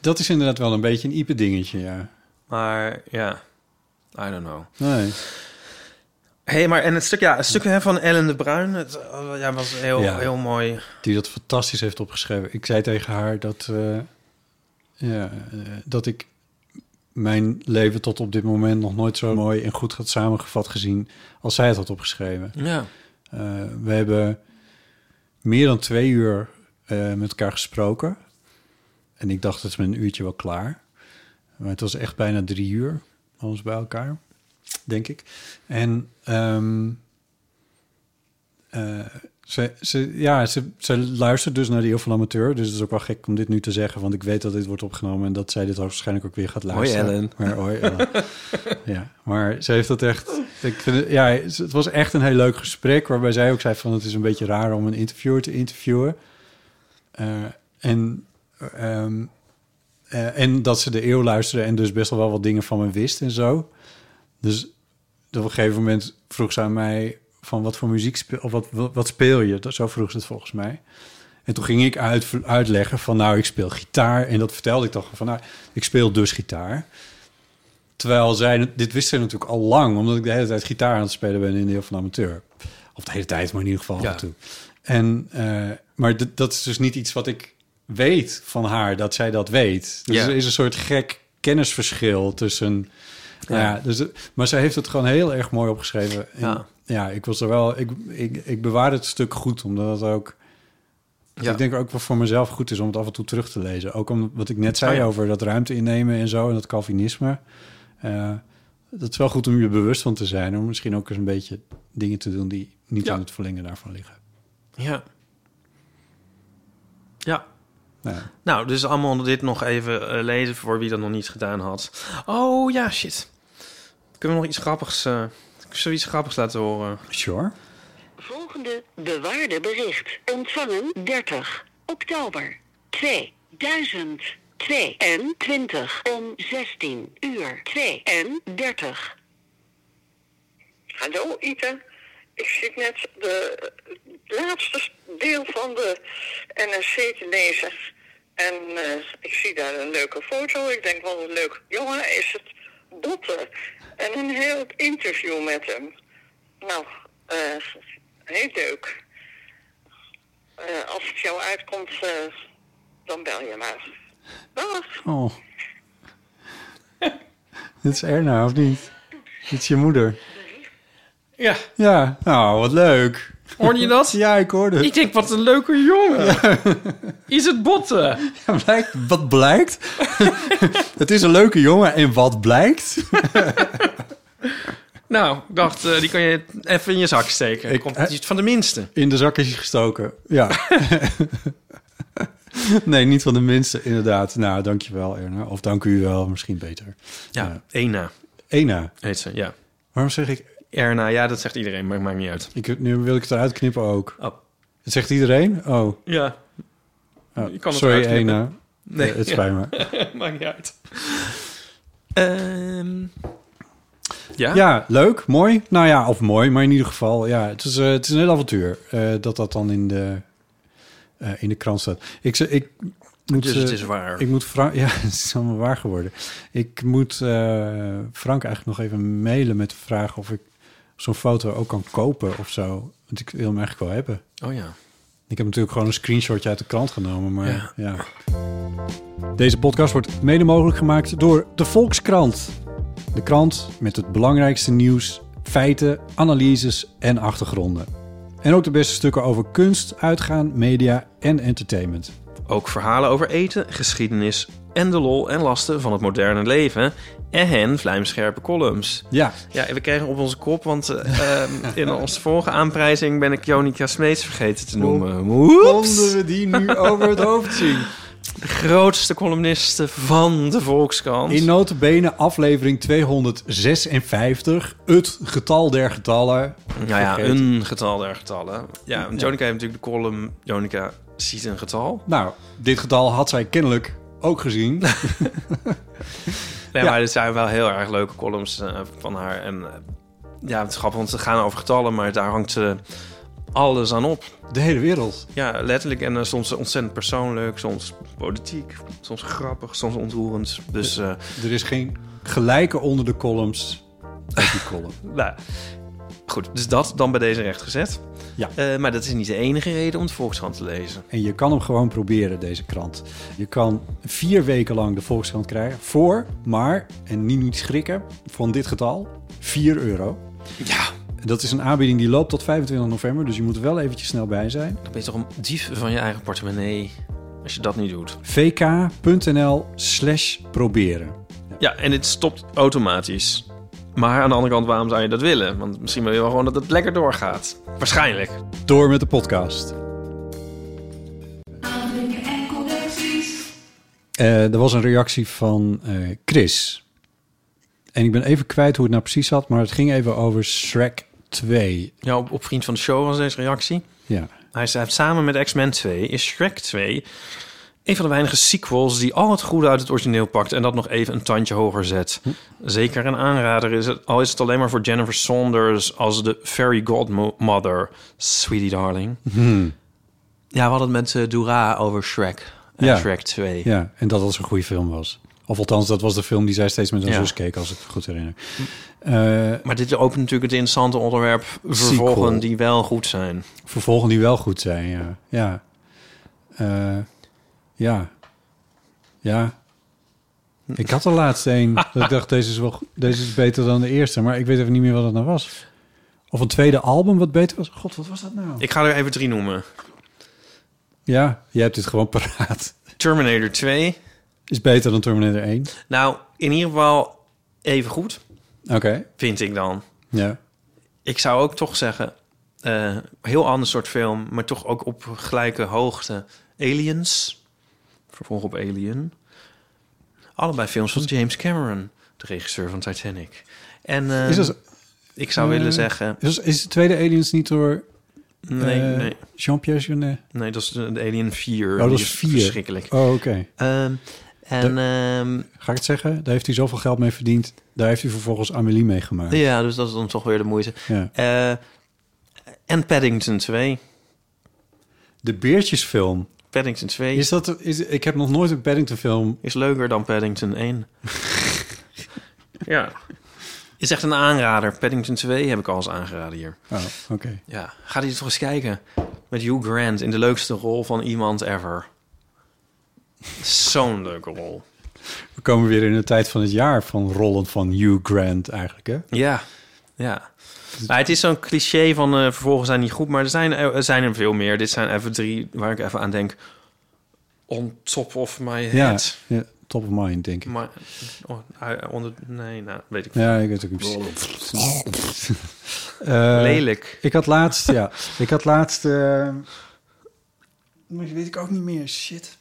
Dat is inderdaad wel een beetje een Ipe dingetje, ja. Maar ja, I don't know. Nee. hey, maar en het stuk, ja, het stuk hè, van Ellen de Bruin, het eh, ja, was heel, Ja. heel mooi. Die dat fantastisch heeft opgeschreven. Ik zei tegen haar dat, eh, ja, eh, dat ik mijn leven tot op dit moment nog nooit zo mooi en goed had samengevat gezien als zij het had opgeschreven. Ja. Eh, we hebben meer dan twee uur eh, met elkaar gesproken. En ik dacht, het is met een uurtje wel klaar. Maar het was echt bijna drie uur, alles bij elkaar, denk ik. En ehm, eh, Ze, ze, ja, ze, ze luistert dus naar de Eeuw van Amateur. Dus het is ook wel gek om dit nu te zeggen. Want ik weet dat dit wordt opgenomen en dat zij dit waarschijnlijk ook weer gaat luisteren. Ellen. Maar, hoi Ellen. ja, maar ze heeft dat echt... Ik vind het, ja, het was echt een heel leuk gesprek. Waarbij zij ook zei van het is een beetje raar om een interviewer te interviewen. Eh, en, ehm, eh, en dat ze de eeuw luisterde en dus best wel wel wat dingen van me wist en zo. Dus op een gegeven moment vroeg ze aan mij van wat voor muziek speel of wat, wat, wat speel je? Dat- Zo vroeg ze het volgens mij. En toen ging ik uit, uitleggen van nou, ik speel gitaar. En dat vertelde ik toch van nou, ik speel dus gitaar. Terwijl zij, dit wist zij natuurlijk al lang, omdat ik de hele tijd gitaar aan het spelen ben in de heel van amateur. Of de hele tijd, maar in ieder geval af Ja. en toe. En, eh, maar dat is dus niet iets wat ik weet van haar, dat zij dat weet. Dus Ja. er is een soort gek kennisverschil tussen... Nou ja, dus, maar zij heeft het gewoon heel erg mooi opgeschreven. En Ja. ja, ik was er wel... Ik, ik, ik bewaar het stuk goed, omdat het ook... Ja. Ik denk ook wel voor mezelf goed is om het af en toe terug te lezen. Ook om wat ik net zei Oh ja. over dat ruimte innemen en zo... en dat Calvinisme. Eh, dat is wel goed om je bewust van te zijn. Om misschien ook eens een beetje dingen te doen... die niet aan het verlengen daarvan liggen. Ja. Ja. Nou, ja. Nou, dus allemaal dit nog even eh, lezen voor wie dat nog niet gedaan had. Oh ja, shit. Kunnen we nog iets grappigs, eh zoiets grappigs laten horen? sure. Volgende bewaarde bericht. Ontvangen 30 oktober 2022 om 16 uur 32. Hallo Ita, ik zit net de laatste deel van de NRC te lezen. En eh, ik zie daar een leuke foto. Ik denk wel een leuk jongen is het Botte. En een heel interview met hem. Nou, eh heel leuk. Eh, als het jou uitkomt, eh, dan bel je maar. Dag. Oh. Dit is Erna, of niet? Dit is je moeder. Ja, Ja, nou, wat leuk. Hoorde je dat? Ja, ik hoorde het. Ik denk, wat een leuke jongen. Is het botten? Ja, blijkt, wat blijkt? het is een leuke jongen en wat blijkt? Nou, ik dacht, eh, die kan je even in je zak steken. Ik- Komt hij- iets van de minste. In de zak is hij gestoken. Ja. nee, niet van de minste, inderdaad. Nou, dankjewel, Erna. Of dank u wel, misschien beter. Ja, Ja. Ena Ena. heet ze, ja. Waarom zeg ik... Erna, ja, dat zegt iedereen, maar het maakt niet uit. ik nu wil ik het eruit knippen ook. Oh. Het zegt iedereen? Oh. Ja, oh. Je kan het Sorry. Ena. nee, Ja, het spijt me. maakt niet uit. Ehm, ja? Ja, leuk, mooi. Nou ja, of mooi, maar in ieder geval, ja, het is, eh, het is een heel avontuur eh, dat dat dan in de, eh, in de krant staat. Ik, ik moet, Dus het eh, is waar. Ik moet Frank, ja, het is allemaal waar geworden. Ik moet eh, Frank eigenlijk nog even mailen met de vraag of ik zo'n foto ook kan kopen of zo. Want ik wil hem eigenlijk wel hebben. Oh ja. Ik heb natuurlijk gewoon een screenshotje uit de krant genomen, maar Ja. ja. Deze podcast wordt mede mogelijk gemaakt door de Volkskrant. De krant met het belangrijkste nieuws, feiten, analyses en achtergronden. En ook de beste stukken over kunst, uitgaan, media en entertainment. Ook verhalen over eten, geschiedenis en de lol en lasten van het moderne leven. En vlijmscherpe columns. Ja, Ja, en we kregen op onze kop, want eh, in onze vorige aanprijzing ben ik Jonica Smeets vergeten te noemen. Oeps. we die nu over het hoofd zien? De grootste columniste van de Volkskrant. In notabene aflevering 256, het getal der getallen. nou ja, een getal der getallen. Ja, Jonica heeft natuurlijk de column Jonica ziet een getal. Nou, dit getal had zij kennelijk ook gezien. Nee, Ja. maar dit zijn wel heel erg leuke columns eh, van haar. En eh, ja, het is grappig, want ze gaan over getallen, maar daar hangt ze alles aan op. De hele wereld. Ja, letterlijk. En eh, soms ontzettend persoonlijk, soms politiek, soms grappig, soms ontroerend. Dus Er is geen gelijke onder de columns die column. nou, goed, dus dat dan bij deze recht gezet. Ja. Eh, maar dat is niet de enige reden om de Volkskrant te lezen. En je kan hem gewoon proberen, deze krant. Je kan vier weken lang de Volkskrant krijgen voor, maar, en niet, niet schrikken, van dit getal, 4 euro. Ja, Dat is een aanbieding die loopt tot 25 november, dus je moet er wel eventjes snel bij zijn. dan ben je toch een dief van je eigen portemonnee als je dat niet doet. vk.nl slash proberen. Ja, en het stopt automatisch. Maar aan de andere kant, waarom zou je dat willen? Want misschien wil je wel gewoon dat het lekker doorgaat. Waarschijnlijk. Door met de podcast. Eh, er was een reactie van eh, Chris. En ik ben even kwijt hoe het nou precies zat, maar het ging even over Shrek 2. Ja, op, op Vriend van de Show was deze reactie. Ja. Hij schrijft samen met X-Men 2 is Shrek 2 een van de weinige sequels die al het goede uit het origineel pakt en dat nog even een tandje hoger zet. Zeker een aanrader is het, al is het alleen maar voor Jennifer Saunders als de fairy godmother, sweetie darling. Ja, we hadden het met uh, Dura over Shrek en Ja. Shrek 2. ja, en dat dat een goede film was. Of althans, dat was de film die zij steeds met haar Ja. zus keek, als ik het goed herinner. Eh, Maar dit opent natuurlijk het interessante onderwerp vervolgen Sequel. die wel goed zijn. vervolgen die wel goed zijn, ja. Ja. Eh, ja. Ja. Ik had er laatst een. dat ik dacht, deze is, wel, deze is beter dan de eerste. Maar ik weet even niet meer wat het nou was. Of een tweede album wat beter was. God, wat was dat nou? Ik ga er even drie noemen. Ja, jij hebt dit gewoon paraat. Terminator 2. Is beter dan Terminator 1. Nou, in ieder geval even goed, Oké. vind ik dan. Ja. Ik zou ook toch zeggen, eh, heel ander soort film, maar toch ook op gelijke hoogte. Aliens, vervolg op Alien. Allebei films van James Cameron, de regisseur van Titanic. En eh, Is, dat, ik zou eh, willen zeggen, is, is de tweede Aliens niet door nee, eh, nee, Jean-Pierre Jeunet? nee, dat is de, de Alien 4. Oh, dat is 4. Verschrikkelijk. Oh, oké. Ehm, en ehm, Ga ik het zeggen? Daar heeft hij zoveel geld mee verdiend. Daar heeft hij vervolgens Amélie mee gemaakt. ja, dus dat is dan toch weer de moeite. Ja. Eh, en Paddington 2. De Beertjesfilm. Paddington 2 Is dat, is, ik heb nog nooit een Paddington film. is leuker dan Paddington 1. ja. Is echt een aanrader. Paddington 2 heb ik al eens aangeraden hier. Oh, oké. Ja, ga die toch eens kijken. Met Hugh Grant in de leukste rol van iemand ever. Zo'n leuke rol. We komen weer in de tijd van het jaar van rollen van Hugh Grant eigenlijk, hè? Ja, ja. Maar het is zo'n cliché van eh vervolgens zijn niet goed, maar er zijn, er zijn er veel meer. Dit zijn even drie waar ik even aan denk. On top of my Ja, head. ja, top of mind, denk ik. Maar, oh, onder, nee, nou, weet ik. Ja, ik weet het ook niet. Eh, Lelijk. Ik had laatst, ja, ik had laatst... eh, die weet ik ook niet meer, shit.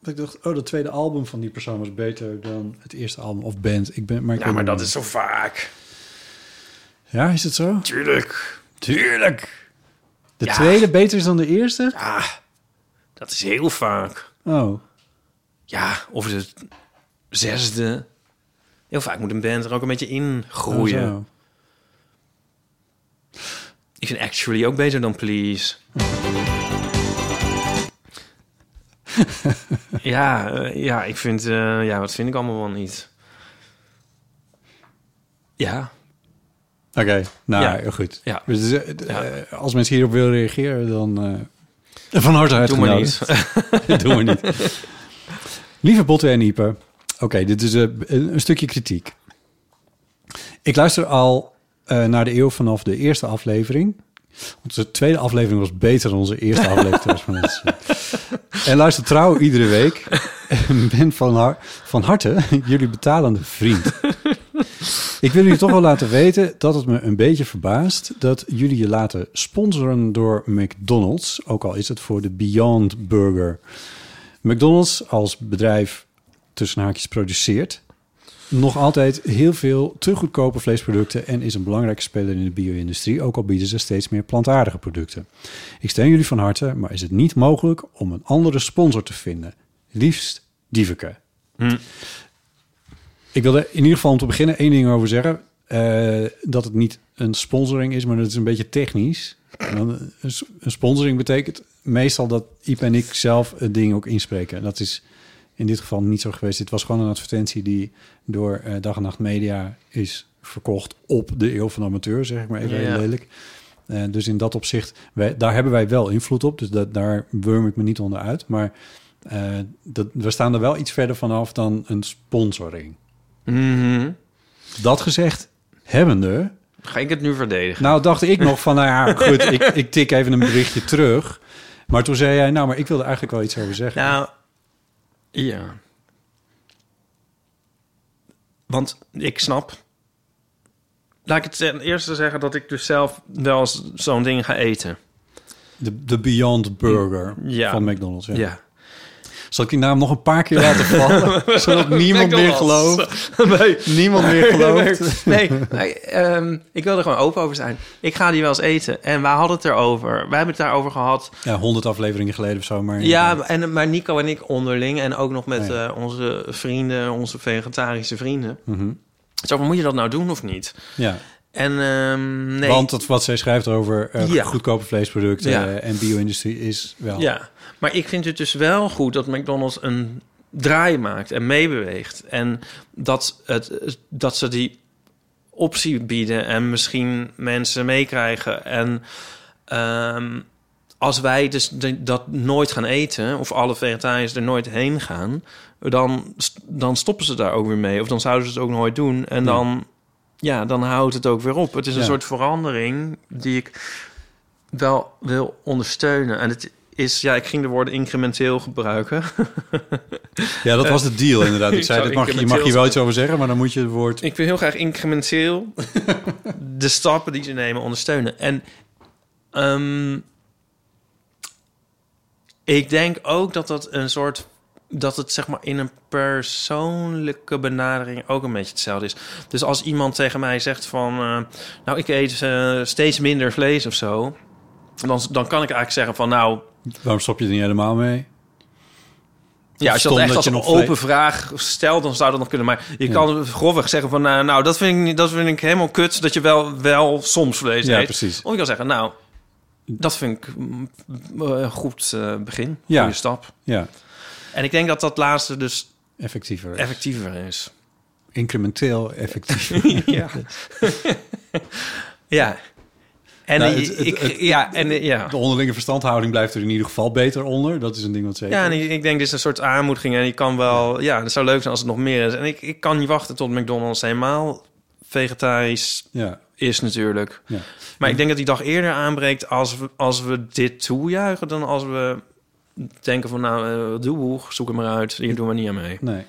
Dat ik dacht, oh, dat tweede album van die persoon was beter dan het eerste album of band. Ik ben, maar ik Ja, maar niet dat is zo vaak. Ja, is het zo? Tuurlijk. Tuurlijk. De Ja. tweede beter is dan de eerste? Ja, dat is heel vaak. Oh, Ja, of de zesde. Heel vaak moet een band er ook een beetje in groeien. oh. Ik vind Actually ook beter dan Please. ja, eh, ja, ik vind... eh, ja, wat vind ik allemaal wel niet? Ja, Oké, nou Ja. goed. Ja. Dus, eh, Ja. eh, als mensen hierop willen reageren, dan eh, van harte doe maar niet. We niet. Lieve Botte en Ipe. Oké, dit is een, een stukje kritiek. Ik luister al naar de eeuw vanaf de eerste aflevering. Onze tweede aflevering was beter dan onze eerste aflevering. van. En luister trouw iedere week. En ben van, har- van harte jullie betalende vriend. Ik wil jullie toch wel laten weten dat het me een beetje verbaast dat jullie je laten sponsoren door McDonald's, ook al is het voor de Beyond Burger. McDonald's als bedrijf tussen haakjes produceert nog altijd heel veel te goedkope vleesproducten en is een belangrijke speler in de bio-industrie, ook al bieden ze steeds meer plantaardige producten. Ik steun jullie van harte, maar is het niet mogelijk om een andere sponsor te vinden? Liefst Dieveke. Ik wil er in ieder geval om te beginnen één ding over zeggen. Eh, dat het niet een sponsoring is, maar dat is een beetje technisch. Een een sponsoring betekent meestal dat Iep en ik zelf het ding ook inspreken. En dat is in dit geval niet zo geweest. Dit was gewoon een advertentie die door eh, Dag en Nacht Media is verkocht op de eeuw van amateur, zeg ik maar even Ja. heel lelijk. Eh, dus in dat opzicht, wij, daar hebben wij wel invloed op. Dus dat, daar wurm ik me niet onder uit. Maar dat, we staan er wel iets verder vanaf dan een sponsoring. Mhm. Dat gezegd hebbende, Ga ik het nu verdedigen? nou dacht ik nog van, nou ja, goed, ik, ik tik even een berichtje terug. Maar toen zei jij, nou, maar ik wilde eigenlijk wel iets over zeggen. Nou, ja. Want ik snap laat ik het ten eerste zeggen dat ik dus zelf wel eens zo'n ding ga eten. De, de Beyond Burger Ja. van McDonald's. Ja. Ja. Zal ik die naam nog een paar keer laten vallen? zodat niemand meer gelooft? nee. Niemand meer gelooft? Nee, nee ehm, ik wil er gewoon open over zijn. Ik ga die wel eens eten. En we hadden het erover. Wij hebben het daarover gehad. Ja, honderd afleveringen geleden of zo. Maar Ja, en, maar Nico en ik onderling. En ook nog met eh, onze vrienden, onze vegetarische vrienden. Mhm. Zo, van, moet je dat nou doen of niet? ja. En ehm, nee. Want wat zij schrijft over eh, Ja. goedkope vleesproducten Ja. eh, en bio-industrie is wel... Ja, maar ik vind het dus wel goed dat McDonald's een draai maakt en meebeweegt. En dat, het, dat ze die optie bieden en misschien mensen meekrijgen. En ehm, als wij dus de- dat nooit gaan eten, of alle vegetariërs er nooit heen gaan, dan, dan stoppen ze daar ook weer mee. Of dan zouden ze het ook nooit doen. En Ja. dan, ja, dan houdt het ook weer op. Het is een Ja. soort verandering die ik wel wil ondersteunen. En het is, ja, ik ging de woorden incrementeel gebruiken. Ja, dat was de deal inderdaad. Ik zei, dit mag, je mag hier wel iets over zeggen, maar dan moet je het woord... Ik wil heel graag incrementeel de stappen die ze nemen ondersteunen. En ehm, ik denk ook dat dat een soort dat het zeg maar in een persoonlijke benadering ook een beetje hetzelfde is. Dus als iemand tegen mij zegt van, eh, nou ik eet eh, steeds minder vlees of zo, dan, dan kan ik eigenlijk zeggen van, nou Waarom stop je er niet helemaal mee? Ja, als je dat echt als een open vraag stelt, dan zou dat nog kunnen. Maar je kan grofweg zeggen van... nou, nou, dat, vind ik, dat vind ik helemaal kut... dat je wel, wel soms vlees Ja, eet. precies. Of je kan zeggen, nou... dat vind ik mm, eh, een goed eh, begin. Ja. Goede stap. Ja, En ik denk dat dat laatste dus effectiever. effectiever is. Incrementeel effectief. ja. ja. En, Nou, ik- het- het- ik, het- ja, en ja. De onderlinge verstandhouding blijft er in ieder geval beter onder. Dat is een ding wat zeker Ja, en ik, ik denk dit is een soort aanmoediging. En je kan wel... Ja, het zou leuk zijn als het nog meer is. En ik, ik kan niet wachten tot McDonald's helemaal vegetarisch Ja, is natuurlijk. ja. Maar ik denk dat die dag eerder aanbreekt als we, als we dit toejuichen... dan als we denken van nou, uh, doe, zoek hem maar uit. Hier doen we niet aan mee. Nee.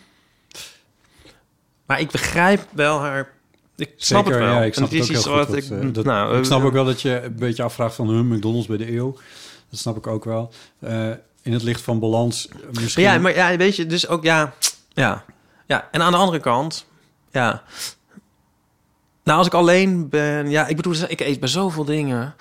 Maar ik begrijp wel haar... Ik snap Zeker, het wel. ja, ik snap het ook heel goed. wat ik, eh, dat- nou, ik snap eh, ook wel dat je een beetje afvraagt van hun McDonald's bij de eeuw. Dat snap ik ook wel. Eh, in het licht van balans misschien... Ja, maar ja, weet je, dus ook ja, ja, ja. En aan de andere kant, ja. Nou, als ik alleen ben, ja, ik bedoel, ik eet bij zoveel dingen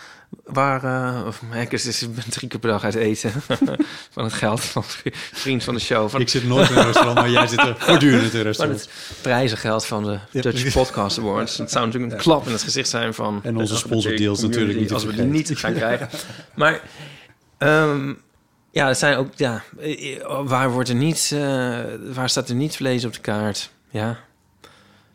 waar, eh, of ik is, drie keer per dag uit eten van het geld van vriend van de show, van Ik zit nooit in een restaurant, maar jij zit er voortdurend in een restaurant. het prijzengeld van de Ja, Dutch. Podcast Awards. Het zou natuurlijk een klap in het gezicht zijn van En onze de sponsordeals natuurlijk niet als we die niet gaan krijgen. Maar ehm, ja, het zijn ook ja, eh, waar wordt er niet, eh, waar staat er niet vlees op de kaart? Ja.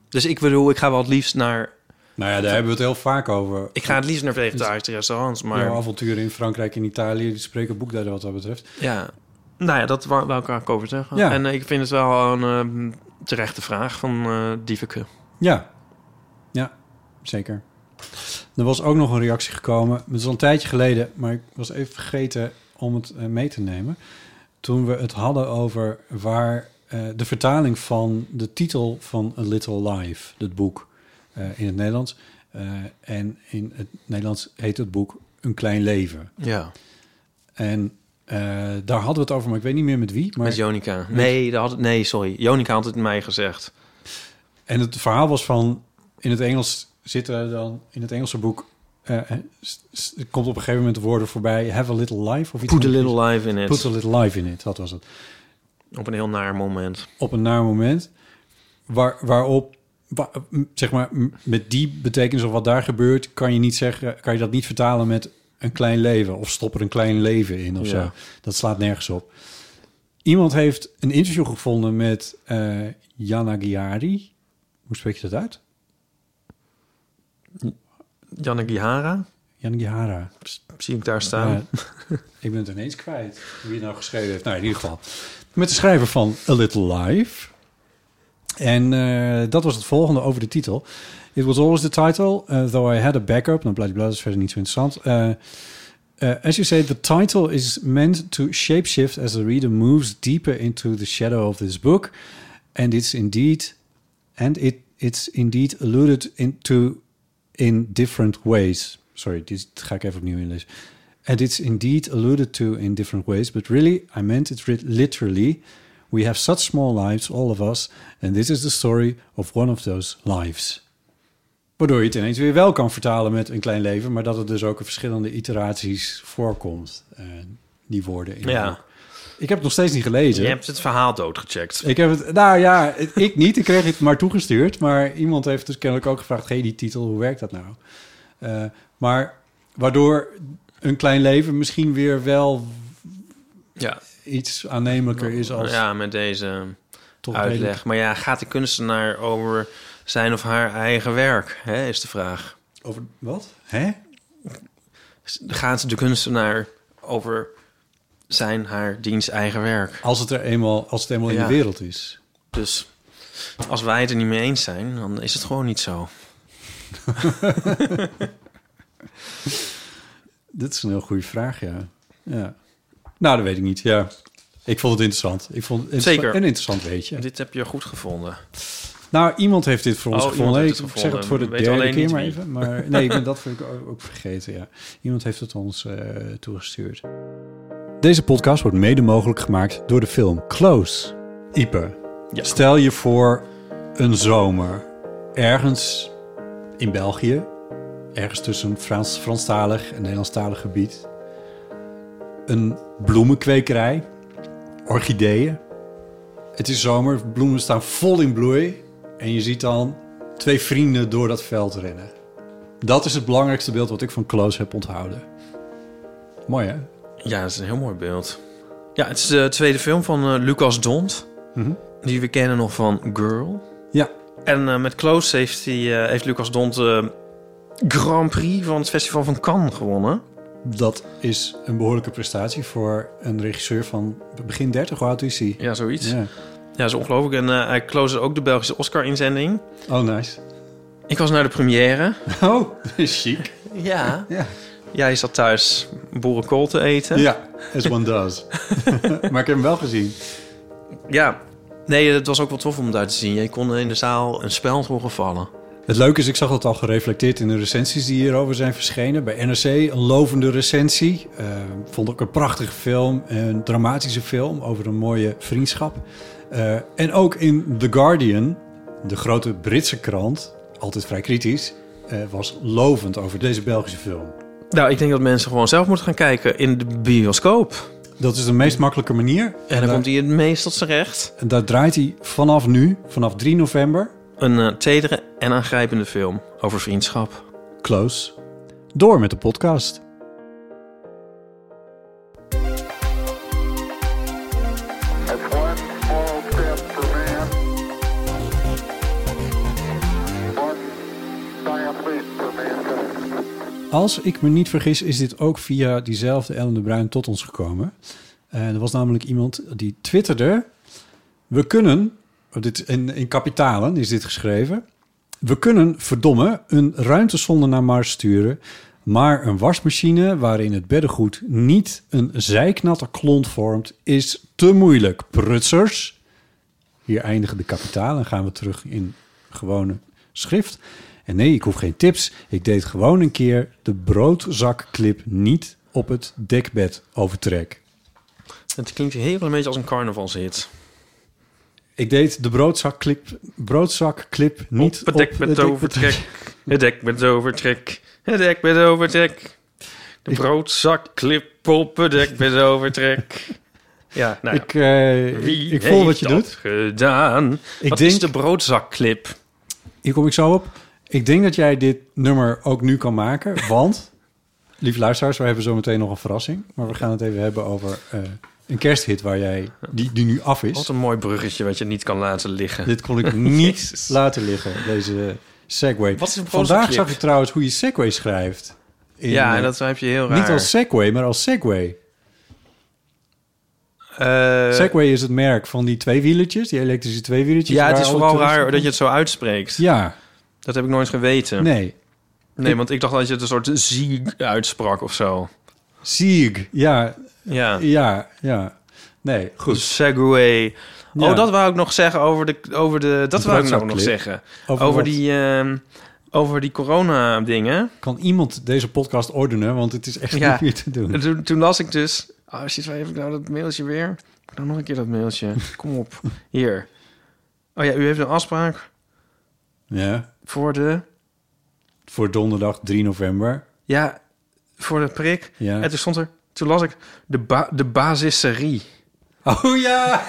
Dus ik bedoel, ik ga wel het liefst naar, Nou ja, daar hebben we het heel vaak over. ik ga het liefst naar vegetarische restaurants, maar Jouw avonturen in Frankrijk en Italië, die spreken boekdelen wat dat betreft. ja. Nou ja, dat wou, wou ik eigenlijk over zeggen. Ja. En eh, ik vind het wel een ehm, terechte vraag van eh Dieveke. Ja, ja, zeker. Er was ook nog een reactie gekomen. Het is al een tijdje geleden, maar ik was even vergeten om het eh, mee te nemen. Toen we het hadden over waar eh, de vertaling van de titel van A Little Life, het boek eh, in het Nederlands. eh, en in het Nederlands heet het boek Een Klein Leven. Ja. En eh, daar hadden we het over, maar ik weet niet meer met wie. Maar Met Jonica. Nee, dat had, nee, sorry. Jonica had het mij gezegd. En het verhaal was van... In het Engels zitten dan... In het Engelse boek... eh, er komt op een gegeven moment de woorden voorbij... Have a little life of iets. Put a little life in it. Put a little life in it, dat was het. Op een heel naar moment. Op een naar moment. Waar, waarop... zeg maar, met die betekenis of wat daar gebeurt... kan je, niet zeggen, kan je dat niet vertalen met een klein leven... of stop er een klein leven in of Ja. zo. Dat slaat nergens op. Iemand heeft een interview gevonden met eh Jana Giari. Hoe spreek je dat uit? Janne Gihara. Zie ik daar staan. Ik ben het ineens kwijt. Wie het nou geschreven heeft. Nou, in ieder geval. Met de schrijver van A Little Life. En eh, dat was het volgende over de titel. It was always the title, uh, though I had a backup. Nou, bladibla, dat is verder niet zo interessant. Uh, uh, as you say, the title is meant to shapeshift as the reader moves deeper into the shadow of this book. And it's indeed, and it, it's indeed alluded into in different ways. Sorry, dit ga ik even opnieuw inlezen. And it's indeed alluded to in different ways, but really, I meant it literally. We have such small lives, all of us, and this is the story of one of those lives. Waardoor je het ineens weer wel kan vertalen met een klein leven, maar dat het dus ook in verschillende iteraties voorkomt, eh, die woorden. In Ja. Ik heb het nog steeds niet gelezen. Je hebt het verhaal doodgecheckt. Ik heb het, nou ja, ik niet. Ik kreeg het maar toegestuurd. Maar iemand heeft dus kennelijk ook gevraagd: hey, die titel, hoe werkt dat nou? Eh, maar waardoor een klein leven misschien weer wel Ja, iets aannemelijker is als ja met deze toch uitleg. redelijk- Maar ja, gaat de kunstenaar over zijn of haar eigen werk? Hè, is de vraag. Over wat? Hè? Gaat de kunstenaar over zijn, haar, diens eigen werk? Als het er eenmaal, als het eenmaal in de wereld is. Dus als wij het er niet mee eens zijn, dan is het gewoon niet zo. Dit is een heel goede vraag, ja. ja. Nou, dat weet ik niet. Ja. Ik vond het interessant. Ik vond het Zeker. Een interessant weetje. Dit heb je goed gevonden. Nou, iemand heeft dit voor ons Oh, gevonden. Ik zeg het voor de derde keer niet maar wie. even. Maar nee, ik ben dat vind ik ook ook vergeten, ja. Iemand heeft het ons eh, toegestuurd. Deze podcast wordt mede mogelijk gemaakt door de film Close. Ipe, Ja. stel je voor een zomer ergens in België. Ergens tussen Frans, Franstalig en Nederlandstalig gebied. Een bloemenkwekerij. Orchideeën. Het is zomer, bloemen staan vol in bloei. En je ziet dan twee vrienden door dat veld rennen. Dat is het belangrijkste beeld wat ik van Close heb onthouden. Mooi hè? Ja, dat is een heel mooi beeld. Ja, het is de tweede film van eh, Lucas Dont. Mhm. Die we kennen nog van Girl. Ja. En eh, met Close heeft, hij, eh, heeft Lucas Dont de Grand Prix van het Festival van Cannes gewonnen. Dat is een behoorlijke prestatie voor een regisseur van begin 30. Hoe oud is hij? Ja, zoiets. Ja, Ja. dat is ongelooflijk. En eh, hij close ook de Belgische Oscar-inzending. Oh, nice. Ik was naar de première. Oh, chic. Ja. Ja. Jij zat thuis boerenkool te eten. Ja, as one does. maar ik heb hem wel gezien. Ja. Nee, het was ook wel tof om daar te zien. Je kon in de zaal een speld horen vallen. Het leuke is, ik zag dat al gereflecteerd in de recensies die hierover zijn verschenen. Bij NRC een lovende recensie. Eh, vond ik een prachtige film, een dramatische film over een mooie vriendschap. Eh, en ook in The Guardian, de grote Britse krant, altijd vrij kritisch, eh, was lovend over deze Belgische film. Nou, ik denk dat mensen gewoon zelf moeten gaan kijken in de bioscoop. Dat is de meest makkelijke manier. En dan daar, komt hij het meest tot zijn recht. en daar draait hij vanaf nu, vanaf 3 november, Een eh, tedere en aangrijpende film over vriendschap. close. Door met de podcast. Als ik me niet vergis, is dit ook via diezelfde Ellen de Bruin tot ons gekomen. En er was namelijk iemand die twitterde... We kunnen, dit, in, in kapitalen is dit geschreven... We kunnen, verdomme, een ruimtesonde naar Mars sturen... maar een wasmachine waarin het beddengoed niet een zijknatte klont vormt... is te moeilijk, prutsers. Hier eindigen de kapitalen en gaan we terug in gewone schrift. En nee, ik hoef geen tips. Ik deed gewoon een keer de broodzakclip niet op het dekbed overtrek. Het klinkt heel een beetje als een carnavalshit. Ik deed de broodzakclip, broodzakclip niet op het dek met overtrek. Het dek met overtrek. Het dek met overtrek. De broodzakklip op het dek met overtrek. Ja, nou ja. Ik, Wie ik voel wat je dat doet. gedaan? Ik Wat denk- is de broodzakclip? Hier kom ik zo op. Ik denk dat jij dit nummer ook nu kan maken, want... Lieve luisteraars, we hebben zo meteen nog een verrassing. Maar we gaan het even hebben over eh, een kersthit waar jij, die, die nu af is. Wat een mooi bruggetje wat je niet kan laten liggen. Dit kon ik niet laten liggen, deze Segway. Wat is een Vandaag zag ik trouwens hoe je Segway schrijft. In, ja, eh, en dat heb je heel raar. Niet als Segway, maar als Segway. Eh, Segway is het merk van die tweewielertjes, die elektrische tweewielertjes. ja, het is vooral raar dat je het zo uitspreekt. Ja, Dat heb ik nooit geweten. Nee, nee. want ik dacht dat je het een soort zieg uitsprak of zo. Sieg, ja, Ja. ja, ja. Nee, goed. Goed. Segway. Ja. Oh, dat wou ik nog zeggen over de... Over de dat De wou ik nou nog zeggen. Over die... ehm, over die corona-dingen. Kan iemand deze podcast ordenen? Want het is echt Ja. niet meer te doen. En Toen, toen las ik dus... Oh shit, waar heb ik nou dat mailtje weer? Nou, nog een keer dat mailtje. Kom op. Hier. Oh ja, u heeft een afspraak Ja, voor de... voor donderdag 3 november. Ja, voor de prik. Ja. En toen stond er... Toen las ik de, ba de basisserie. Oh ja!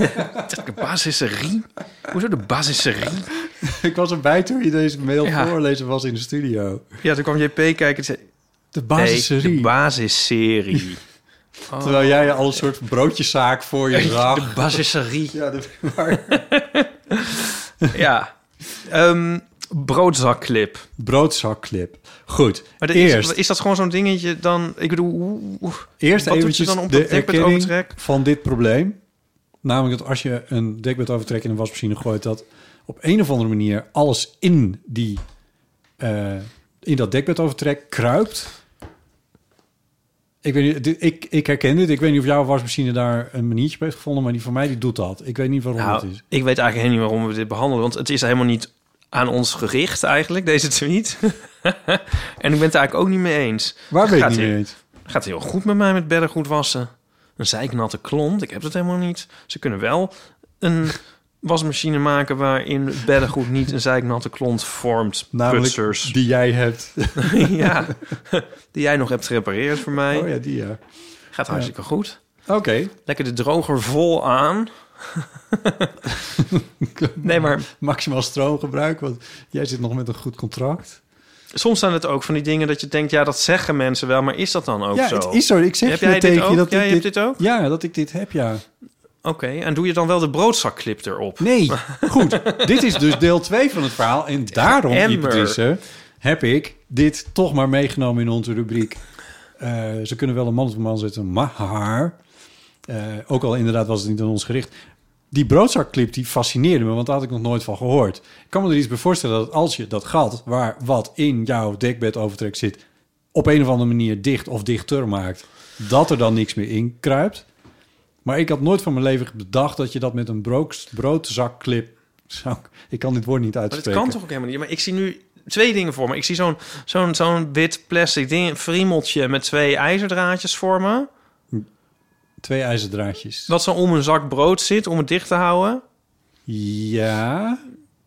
De basisserie? Hoezo de basisserie? ik was erbij toen je deze mail Ja. voorlezen was in de studio. Ja, toen kwam JP kijken en zei... De Nee, basisserie. de basisserie. Oh. Terwijl jij al een soort broodjeszaak voor je De zag. basisserie. Ja, de, Ja. Ehm broodzakkclip. broodzakkclip. Goed, Maar de- eerst, is, is dat gewoon zo'n dingetje dan... Ik bedoel, eerst wat eventjes dan op de dekbed erkenning overtrek? van dit probleem. Namelijk dat als je een dekbed overtrek in een wasmachine gooit... dat op een of andere manier alles in, die, eh, in dat dekbed overtrek kruipt. Ik, weet niet, ik, ik herken dit. Ik weet niet of jouw wasmachine daar een maniertje bij heeft gevonden... maar die van mij die doet dat. Ik weet niet waarom het Nou, is. ik weet eigenlijk helemaal niet waarom we dit behandelen. Want het is helemaal niet aan ons gericht eigenlijk, deze tweet. en ik ben het eigenlijk ook niet mee eens. Waar ben je gaat het niet hij- mee eens? Gaat heel goed met mij met beddengoed wassen. Een zeiknatte klont, ik heb dat helemaal niet. Ze kunnen wel een wasmachine maken... waarin beddengoed niet een zeiknatte klont vormt. Namelijk Putsers. die jij hebt. ja, die jij nog hebt gerepareerd voor mij. Oh ja, die ja. Gaat hartstikke goed. Oké. Lekker de droger vol aan. nee, maar Maximaal stroomgebruik, want jij zit nog met een goed contract. soms zijn het ook van die dingen dat je denkt... ja, dat zeggen mensen wel, maar is dat dan ook ja, zo? het is zo. Ik zeg Heb je jij tegen je ook? dat Jij ik hebt dit... ook? Ja, dat ik dit heb, ja. Oké, en doe je dan wel de broodzakkclip erop? Nee, goed. dit is dus deel 2 van het verhaal. En daarom, heb ik dit toch maar meegenomen in onze rubriek. Eh, ze kunnen wel een man op een man zetten, maar... eh, ook al inderdaad was het niet aan ons gericht. Die broodzakkclip die fascineerde me, want daar had ik nog nooit van gehoord. Ik kan me er iets bij voorstellen dat als je dat gat... waar wat in jouw dekbed overtrek zit... op een of andere manier dicht of dichter maakt... dat er dan niks meer in kruipt. Maar ik had nooit van mijn leven bedacht dat je dat met een brood, broodzakclip zou... Ik kan dit woord niet Maar dat uitspreken. kan toch ook helemaal niet? Maar ik zie nu twee dingen voor me. Ik zie zo'n zo'n zo'n wit plastic ding, friemeltje met twee ijzerdraadjes voor me. Twee ijzerdraadjes. Dat zo om een zak brood zit, om het dicht te houden. Ja.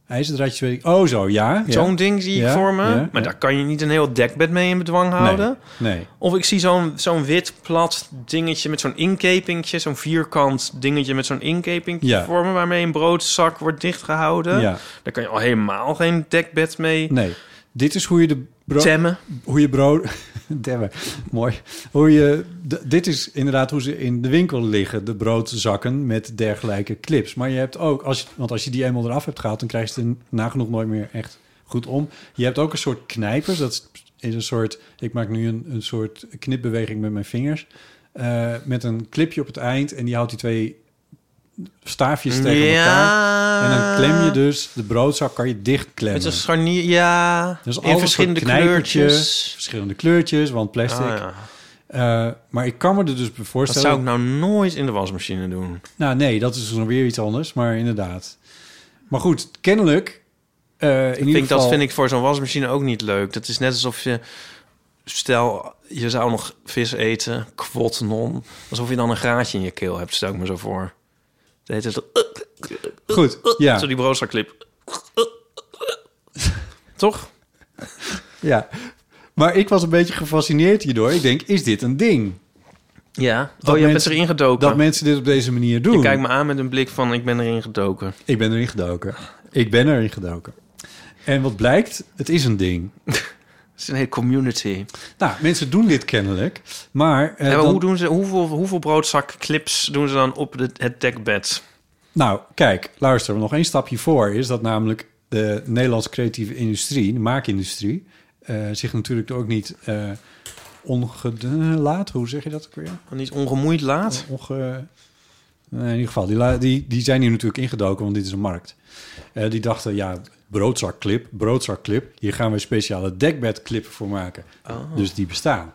IJzerdraadjes weet ik... Oh, zo, ja. ja. Zo'n ding zie ik Ja, voor me. ja, maar daar kan je niet een heel dekbed mee in bedwang houden. Nee, nee. Of ik zie zo'n zo'n wit plat dingetje met zo'n inkepingje. Zo'n vierkant dingetje met zo'n inkepingje Ja. voor me. Waarmee een broodzak wordt dichtgehouden. Ja. Daar kan je al helemaal geen dekbed mee Nee. Dit is hoe je de Hoe je brood... Demmen. Mooi. Hoe je... dit is inderdaad hoe ze in de winkel liggen. De broodzakken met dergelijke clips. Maar je hebt ook... Als want als je die eenmaal eraf hebt gehaald... dan krijg je het nagenoeg nooit meer echt goed om. Je hebt ook een soort knijpers. Dat is een soort... Ik maak nu een, een soort knipbeweging met mijn vingers. eh, met een clipje op het eind. En die houdt die twee staafjes tegen elkaar. En dan klem je dus... De broodzak kan je dichtklemmen. Met een scharnier, ja. Dus in verschillende kleurtjes. Verschillende kleurtjes, want plastic. Ah, ja. Eh, maar ik kan me er dus bij Dat voorstellen... zou ik nou nooit in de wasmachine doen. Nou nee, dat is nog weer iets anders, maar inderdaad. Maar goed, kennelijk... eh, in Ik ieder geval, Dat vind ik voor zo'n wasmachine ook niet leuk. Dat is net alsof je... Stel, je zou nog vis eten, kwot non. Alsof je dan een graatje in je keel hebt, stel ik me zo voor. Heet het... Goed, ja. Zo die broodzaklip. Toch? ja. Maar ik was een beetje gefascineerd hierdoor. Ik denk, is dit een ding? Ja. Dat oh, je bent erin gedoken. Dat mensen dit op deze manier doen. Je kijkt me aan met een blik van, ik ben erin gedoken. Ik ben erin gedoken. Ik ben erin gedoken. En wat blijkt, het is een ding. Het is een hele community. Nou, mensen doen dit kennelijk. Maar, eh, Ja, maar dan- hoe doen ze, hoeveel, hoeveel broodzakklips doen ze dan op de, het dekbed? Nou, kijk, luister, nog één stapje voor is dat namelijk de Nederlandse creatieve industrie, de maakindustrie, eh, zich natuurlijk ook niet eh ongelaat, hoe zeg je dat ook weer? Niet ongemoeid laat? Onge... In ieder geval, die, die, die zijn hier natuurlijk ingedoken, want dit is een markt. Die dachten, ja, broodzakkclip, broodzakkclip, hier gaan we speciale dekbedclippen voor maken. Dus die bestaan.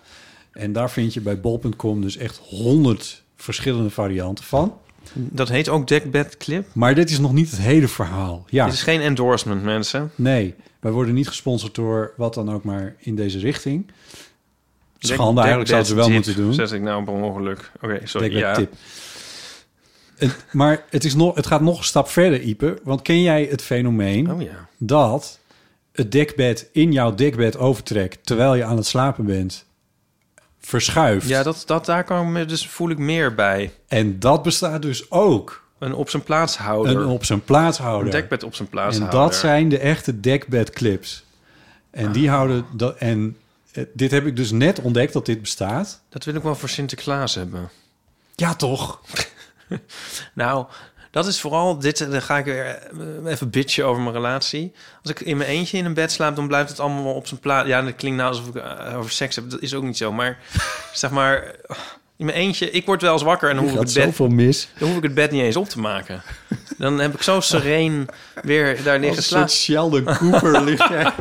En daar vind je bij bol.com dus echt honderd verschillende varianten van. Dat heet ook Dekbed Clip. Maar dit is nog niet het hele verhaal. Ja, Dit is geen endorsement, mensen. nee. Wij worden niet gesponsord door wat dan ook maar in deze richting. Schande, eigenlijk zouden ze wel moeten doen. Zet ik nou per ongeluk. Oké, sorry. Dekbed Ja. tip. Het- maar het, is nog, het gaat nog een stap verder, Ipe. Want ken jij het fenomeen Oh ja. dat het dekbed in jouw dekbed overtrekt... terwijl je aan het slapen bent, verschuift? Ja, dat, dat, daar kan ik me, dus voel ik meer bij. En dat bestaat dus ook. Een op zijn plaats houden. Een op zijn plaats houden. Een dekbed op zijn plaats en houden. dat zijn de echte dekbedclips. En die houden... Dat, en eh, dit heb ik dus net ontdekt dat dit bestaat. Dat wil ik wel voor Sinterklaas hebben. Ja, toch? Nou, dat is vooral dit. Dan ga ik weer eh, even bitchen over mijn relatie. Als ik in mijn eentje in een bed slaap, dan blijft het allemaal wel op zijn plaats. Ja, dat klinkt nou alsof ik eh, over seks heb. Dat is ook niet zo. Maar zeg maar, in mijn eentje, ik word wel eens wakker en dan hoef, ik het bed, mis. dan hoef ik het bed niet eens op te maken. Dan heb ik zo sereen weer daar liggen Als slapen. Sheldon Cooper ligt jij.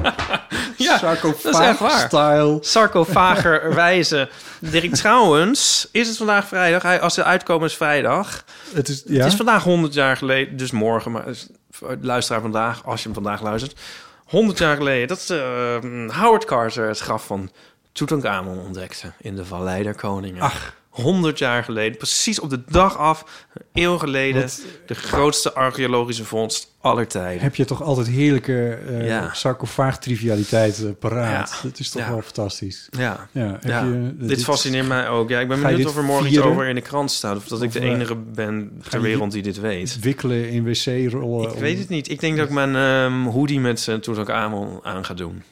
Ja, dat is echt waar. Style. Sarcofager wijze. Dirk, trouwens, is het vandaag vrijdag? Hij- Als de uitkomen is vrijdag. Het is, ja? Het is vandaag 100 jaar geleden, dus morgen, maar luisteraar vandaag, als je hem vandaag luistert. 100 jaar geleden dat eh, Howard Carter het graf van Tutankhamon ontdekte in de Vallei der Koningen. Ach. 100 jaar geleden, precies op de dag af, een eeuw geleden, Wat- de grootste archeologische vondst aller tijden. heb je toch altijd heerlijke eh Ja. sarcofaag-trivialiteit eh, paraat. Ja. Dat is toch Ja. wel fantastisch. Ja, Ja, heb je, dit, fascineert mij ook. Ja, ik ben benieuwd of er morgen vieren? iets over in de krant staat. Of dat ik de eh, enige ben ter wereld die dit weet. Wikkelen in wc-rollen. Ik weet het niet. Ik denk dat ik mijn ehm, hoodie met uh, Tutankhamon aan ga doen.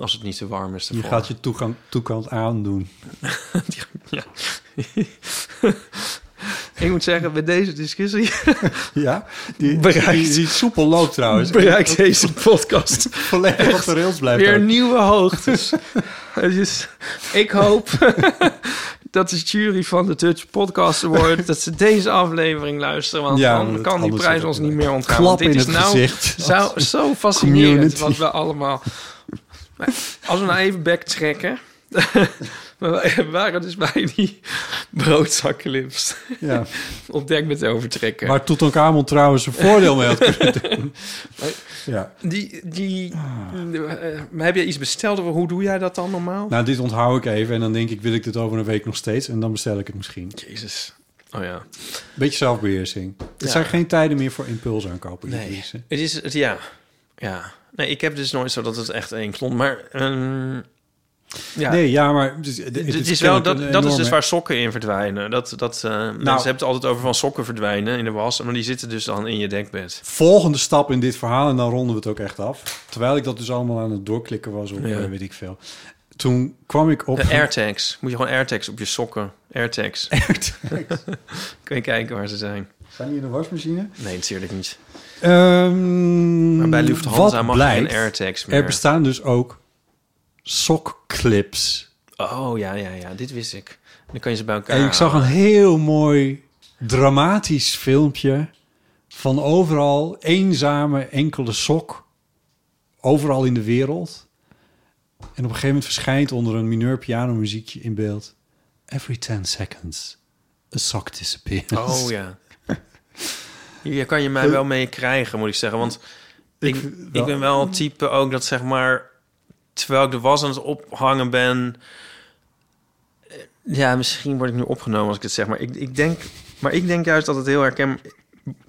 Als het niet te warm is. Je gaat je toegang, toekant aandoen. Ja. ik moet zeggen, bij deze discussie Ja, die, Bereikt. die, die soepel loopt trouwens. bereikt deze podcast Volledig op de rails blijft. weer ook. nieuwe hoogtes. dus ik hoop dat de jury van de Dutch Podcast Award... dat ze deze aflevering luisteren. Want Ja, dan kan die prijs ons niet meer ontgaan. klap dit in is het nou gezicht. Zo, zo fascinerend Community. wat we allemaal... Maar Als we nou even backtracken... we waren dus bij die broodzakclips Ja. op dek met overtrekken. Waar Tutankhamon trouwens een voordeel mee had kunnen doen. Ja. Die, die, eh, heb je iets besteld? Hoe doe jij dat dan normaal? Nou, dit onthoud ik even en dan denk ik, wil ik dit over een week nog steeds? En dan bestel ik het misschien. Jezus. Oh ja. Beetje zelfbeheersing. Het Ja. zijn geen tijden meer voor impuls aankopen. Nee. Het is, het, ja. Ja. Nee, ik heb dus nooit zo dat het echt één klont. Maar ehm, ja. Nee, ja, maar... Het is, het Het is wel, dat, dat is dus waar sokken in verdwijnen. Dat, dat, eh, Mensen hebben het altijd over van sokken verdwijnen in de was. Maar die zitten dus dan in je dekbed. Volgende stap in dit verhaal, en dan ronden we het ook echt af. Terwijl ik dat dus allemaal aan het doorklikken was op, Ja. eh, weet ik veel. Toen kwam ik op... De AirTags. Moet je gewoon AirTags op je sokken. AirTags. Kun je kijken waar ze zijn. Zijn die in de wasmachine? Nee, natuurlijk niet. Ehm, Maar bij Lufthansa mag geen AirTags meer. Er bestaan dus ook sokclips. Oh, ja, ja, ja. Dit wist ik. Dan kan je ze bij elkaar En ik zag een heel... mooi dramatisch filmpje van overal eenzame enkele sok. Overal in de wereld. En op een gegeven moment verschijnt onder een mineur piano muziekje in beeld. Every 10 seconds, a sock disappears. Oh, ja. Hier kan je mij wel mee krijgen, moet ik zeggen. Want ik, Ik- ik ben wel het type ook dat, zeg maar... Terwijl ik de was aan het ophangen ben... eh, Ja, misschien word ik nu opgenomen als ik het zeg. Maar ik, ik denk... Maar ik denk juist dat het heel herkenbaar...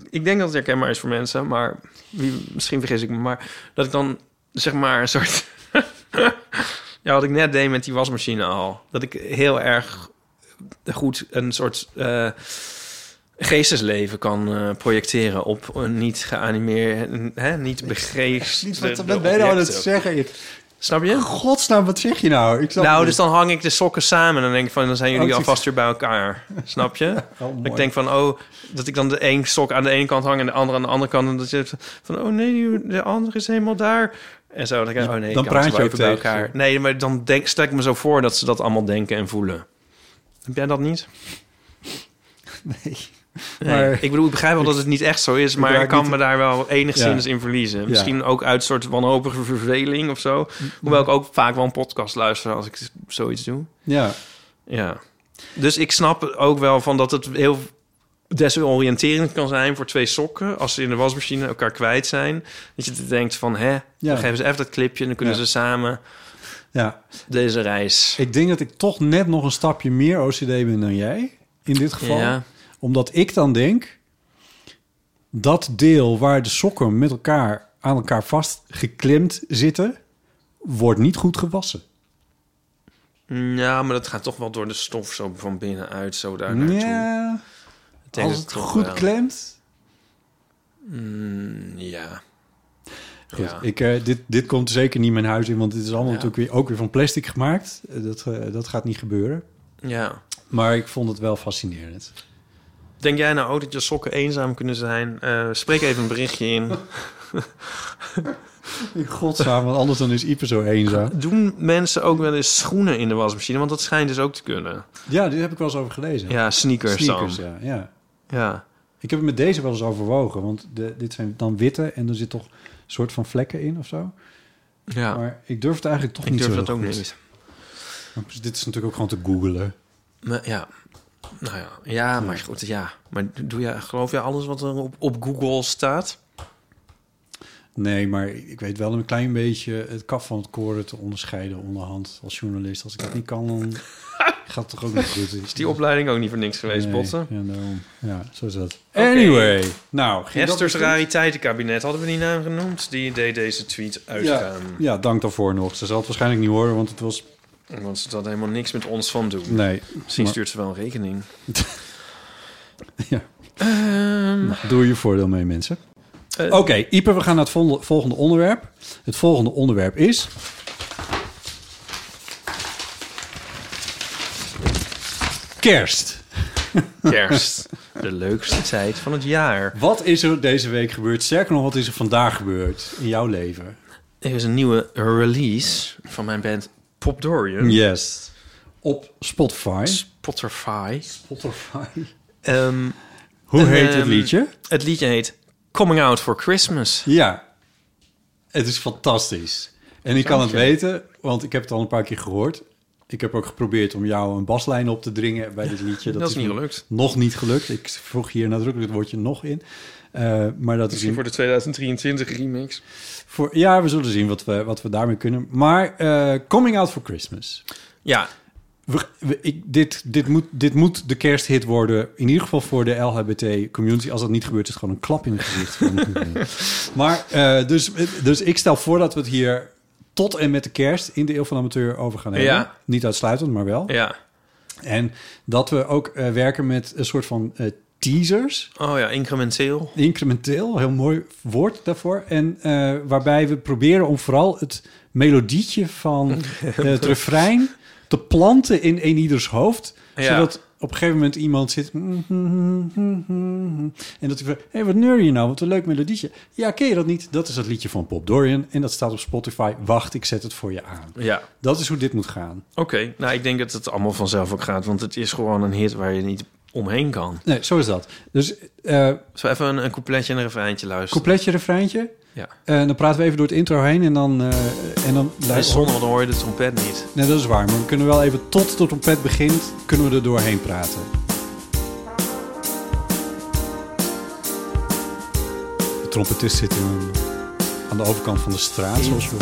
Ik denk dat het herkenbaar is voor mensen, maar wie, misschien vergis ik me. Maar dat ik dan, zeg maar, een soort... ja, wat ik net deed met die wasmachine al. Dat ik heel erg goed een soort eh, geestesleven kan eh, projecteren op een niet geanimeerd, hè, niet begrepen. wat ben je nou aan het zeggen? Snap je? Godsnaam, wat zeg je nou? Ik snap Nou, dus dan hang ik de sokken samen en dan denk ik van, dan zijn jullie Oh, alvast weer bij elkaar. Snap je? Oh, ik denk van, oh, dat ik dan de een sok aan de ene kant hang en de andere aan de andere kant. En dat je van, oh nee, de andere is helemaal daar. En zo, dan denk ik, oh nee, Dan praat je ook bij elkaar. Nee, maar dan denk, stel ik me zo voor dat ze dat allemaal denken en voelen. Heb jij dat niet? Nee. Nee. Ik bedoel, ik begrijp wel dat het niet echt zo is, maar ik kan niet- me daar wel enigszins Ja. in verliezen. Misschien ook uit een soort wanhopige verveling of zo. Hoewel ik ook vaak wel een podcast luister als ik zoiets doe. Ja, Ja. Dus ik snap ook wel van dat het heel desoriënterend kan zijn voor twee sokken... als ze in de wasmachine elkaar kwijt zijn. Dat je denkt van, hè, dan geven ze even dat clipje... en dan kunnen Ja. ze samen Ja, deze reis... ik denk dat ik toch net nog een stapje meer OCD ben dan jij. In dit geval. Ja. Omdat ik dan denk... dat deel waar de sokken met elkaar aan elkaar vastgeklemd zitten... wordt niet goed gewassen. Ja, maar dat gaat toch wel door de stof zo van binnenuit, zo daar naartoe. Ja, als het goed wel. klemt... Mm, ja. Goed, Ja. ik, eh, dit, dit komt zeker niet mijn huis in, want dit is allemaal Ja. natuurlijk weer, ook weer van plastic gemaakt. Eh, dat, eh, dat gaat niet gebeuren. ja. Maar ik vond het wel fascinerend. Denk jij nou ook dat je sokken eenzaam kunnen zijn? Eh, spreek even een berichtje in. Godsnaam, want anders dan is Ipe zo eenzaam. Doen mensen ook wel eens schoenen in de wasmachine? Want dat schijnt dus ook te kunnen. Ja, dit heb ik wel eens over gelezen. Ja, sneakers, Sneakers, dan. ja, ja. Ja. Ik heb het met deze wel eens overwogen, want de, dit zijn dan witte en er zit toch een soort van vlekken in of zo. ja. Maar ik durf het eigenlijk toch ik niet durf zo dat ook goed. niet. Dit is natuurlijk ook gewoon te googelen. Maar, ja. Nou ja. Ja, maar goed, ja. Maar doe je, geloof je alles wat er op, op Google staat? Nee, maar ik weet wel een klein beetje het kaf van het koren te onderscheiden onderhand als journalist. Als ik dat niet kan, dan gaat het toch ook niet goed. Is die opleiding ook niet voor niks geweest, Nee, Botten? Ja, daarom. ja, zo is dat. Anyway, nou, ging dat Esther's rariteitenkabinet, hadden we die naam genoemd? Die deed deze tweet Ja, uitgaan. ja, dank daarvoor nog. Ze zal het waarschijnlijk niet horen, want het was... Want ze had helemaal niks met ons van doen. Nee. Misschien maar- stuurt ze wel een rekening. Ja. Ehm, Nou, doe je voordeel mee, mensen. eh, Oké, Ipe, we gaan naar het volgende, volgende onderwerp. Het volgende onderwerp is... Kerst. Kerst. De leukste tijd van het jaar. Wat is er deze week gebeurd? Sterker nog, wat is er vandaag gebeurd in jouw leven? Er is een nieuwe release van mijn band Pop Dorian. Yes. Op Spotify. Spotify. Spotify. Ehm, Hoe heet het ehm, liedje? het liedje heet Coming Out for Christmas. Ja. Het is fantastisch. En ik kan het weten, want ik heb het al een paar keer gehoord. Ik heb ook geprobeerd om jou een baslijn op te dringen bij dit liedje. Dat is niet gelukt. Nog niet gelukt. Ik vroeg hier nadrukkelijk het woordje nog in. Eh, maar dat is Misschien in, voor de 2023 remix. voor, ja, we zullen zien wat we, wat we daarmee kunnen. Maar eh, Coming Out for Christmas. Ja, We, we- ik, dit, dit, moet, dit moet de kersthit worden. In ieder geval voor de LHBT-community. Als dat niet gebeurt, is het gewoon een klap in het gezicht. maar eh, dus, dus ik stel voor dat we het hier tot en met de kerst in de Eeuw van Amateur over gaan hebben. Ja. Niet uitsluitend, maar wel. ja. En dat we ook eh, werken met een soort van eh, teasers. Oh ja, incrementeel. Incrementeel, heel mooi woord daarvoor. En eh, waarbij we proberen om vooral het melodietje van het refrein te planten in een ieders hoofd. Ja. Zodat op een gegeven moment iemand zit... En dat hij vraagt, hé, hey, wat neur je nou? Wat een leuk melodietje. Ja, ken je dat niet? Dat is het liedje van Bob Dorian. En dat staat op Spotify. Wacht, ik zet het voor je aan. Ja, Dat is hoe dit moet gaan. oké. Nou, ik denk dat het allemaal vanzelf ook gaat. Want het is gewoon een hit waar je niet omheen kan. Nee, zo is dat. Dus eh Zullen we even een, een coupletje en een refreintje luisteren? coupletje, refreintje. Ja. En dan praten we even door het intro heen en dan... eh, en dan Dat is zonde, want dan hoor je de trompet niet. Nee, dat is waar. Maar we kunnen wel even tot de trompet begint, kunnen we er doorheen praten. De trompetist zit in, aan de overkant van de straat, zoals we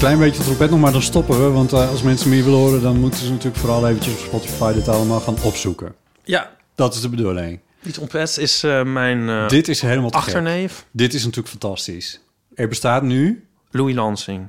Klein beetje trompet nog, maar dan stoppen we. Want eh, als mensen meer willen horen, dan moeten ze natuurlijk vooral eventjes op Spotify dit allemaal gaan opzoeken. Ja, Dat is de bedoeling. die trompet is eh, mijn eh, Dit is helemaal te gek. achterneef. Dit is natuurlijk fantastisch. Er bestaat nu... Louis Lansing.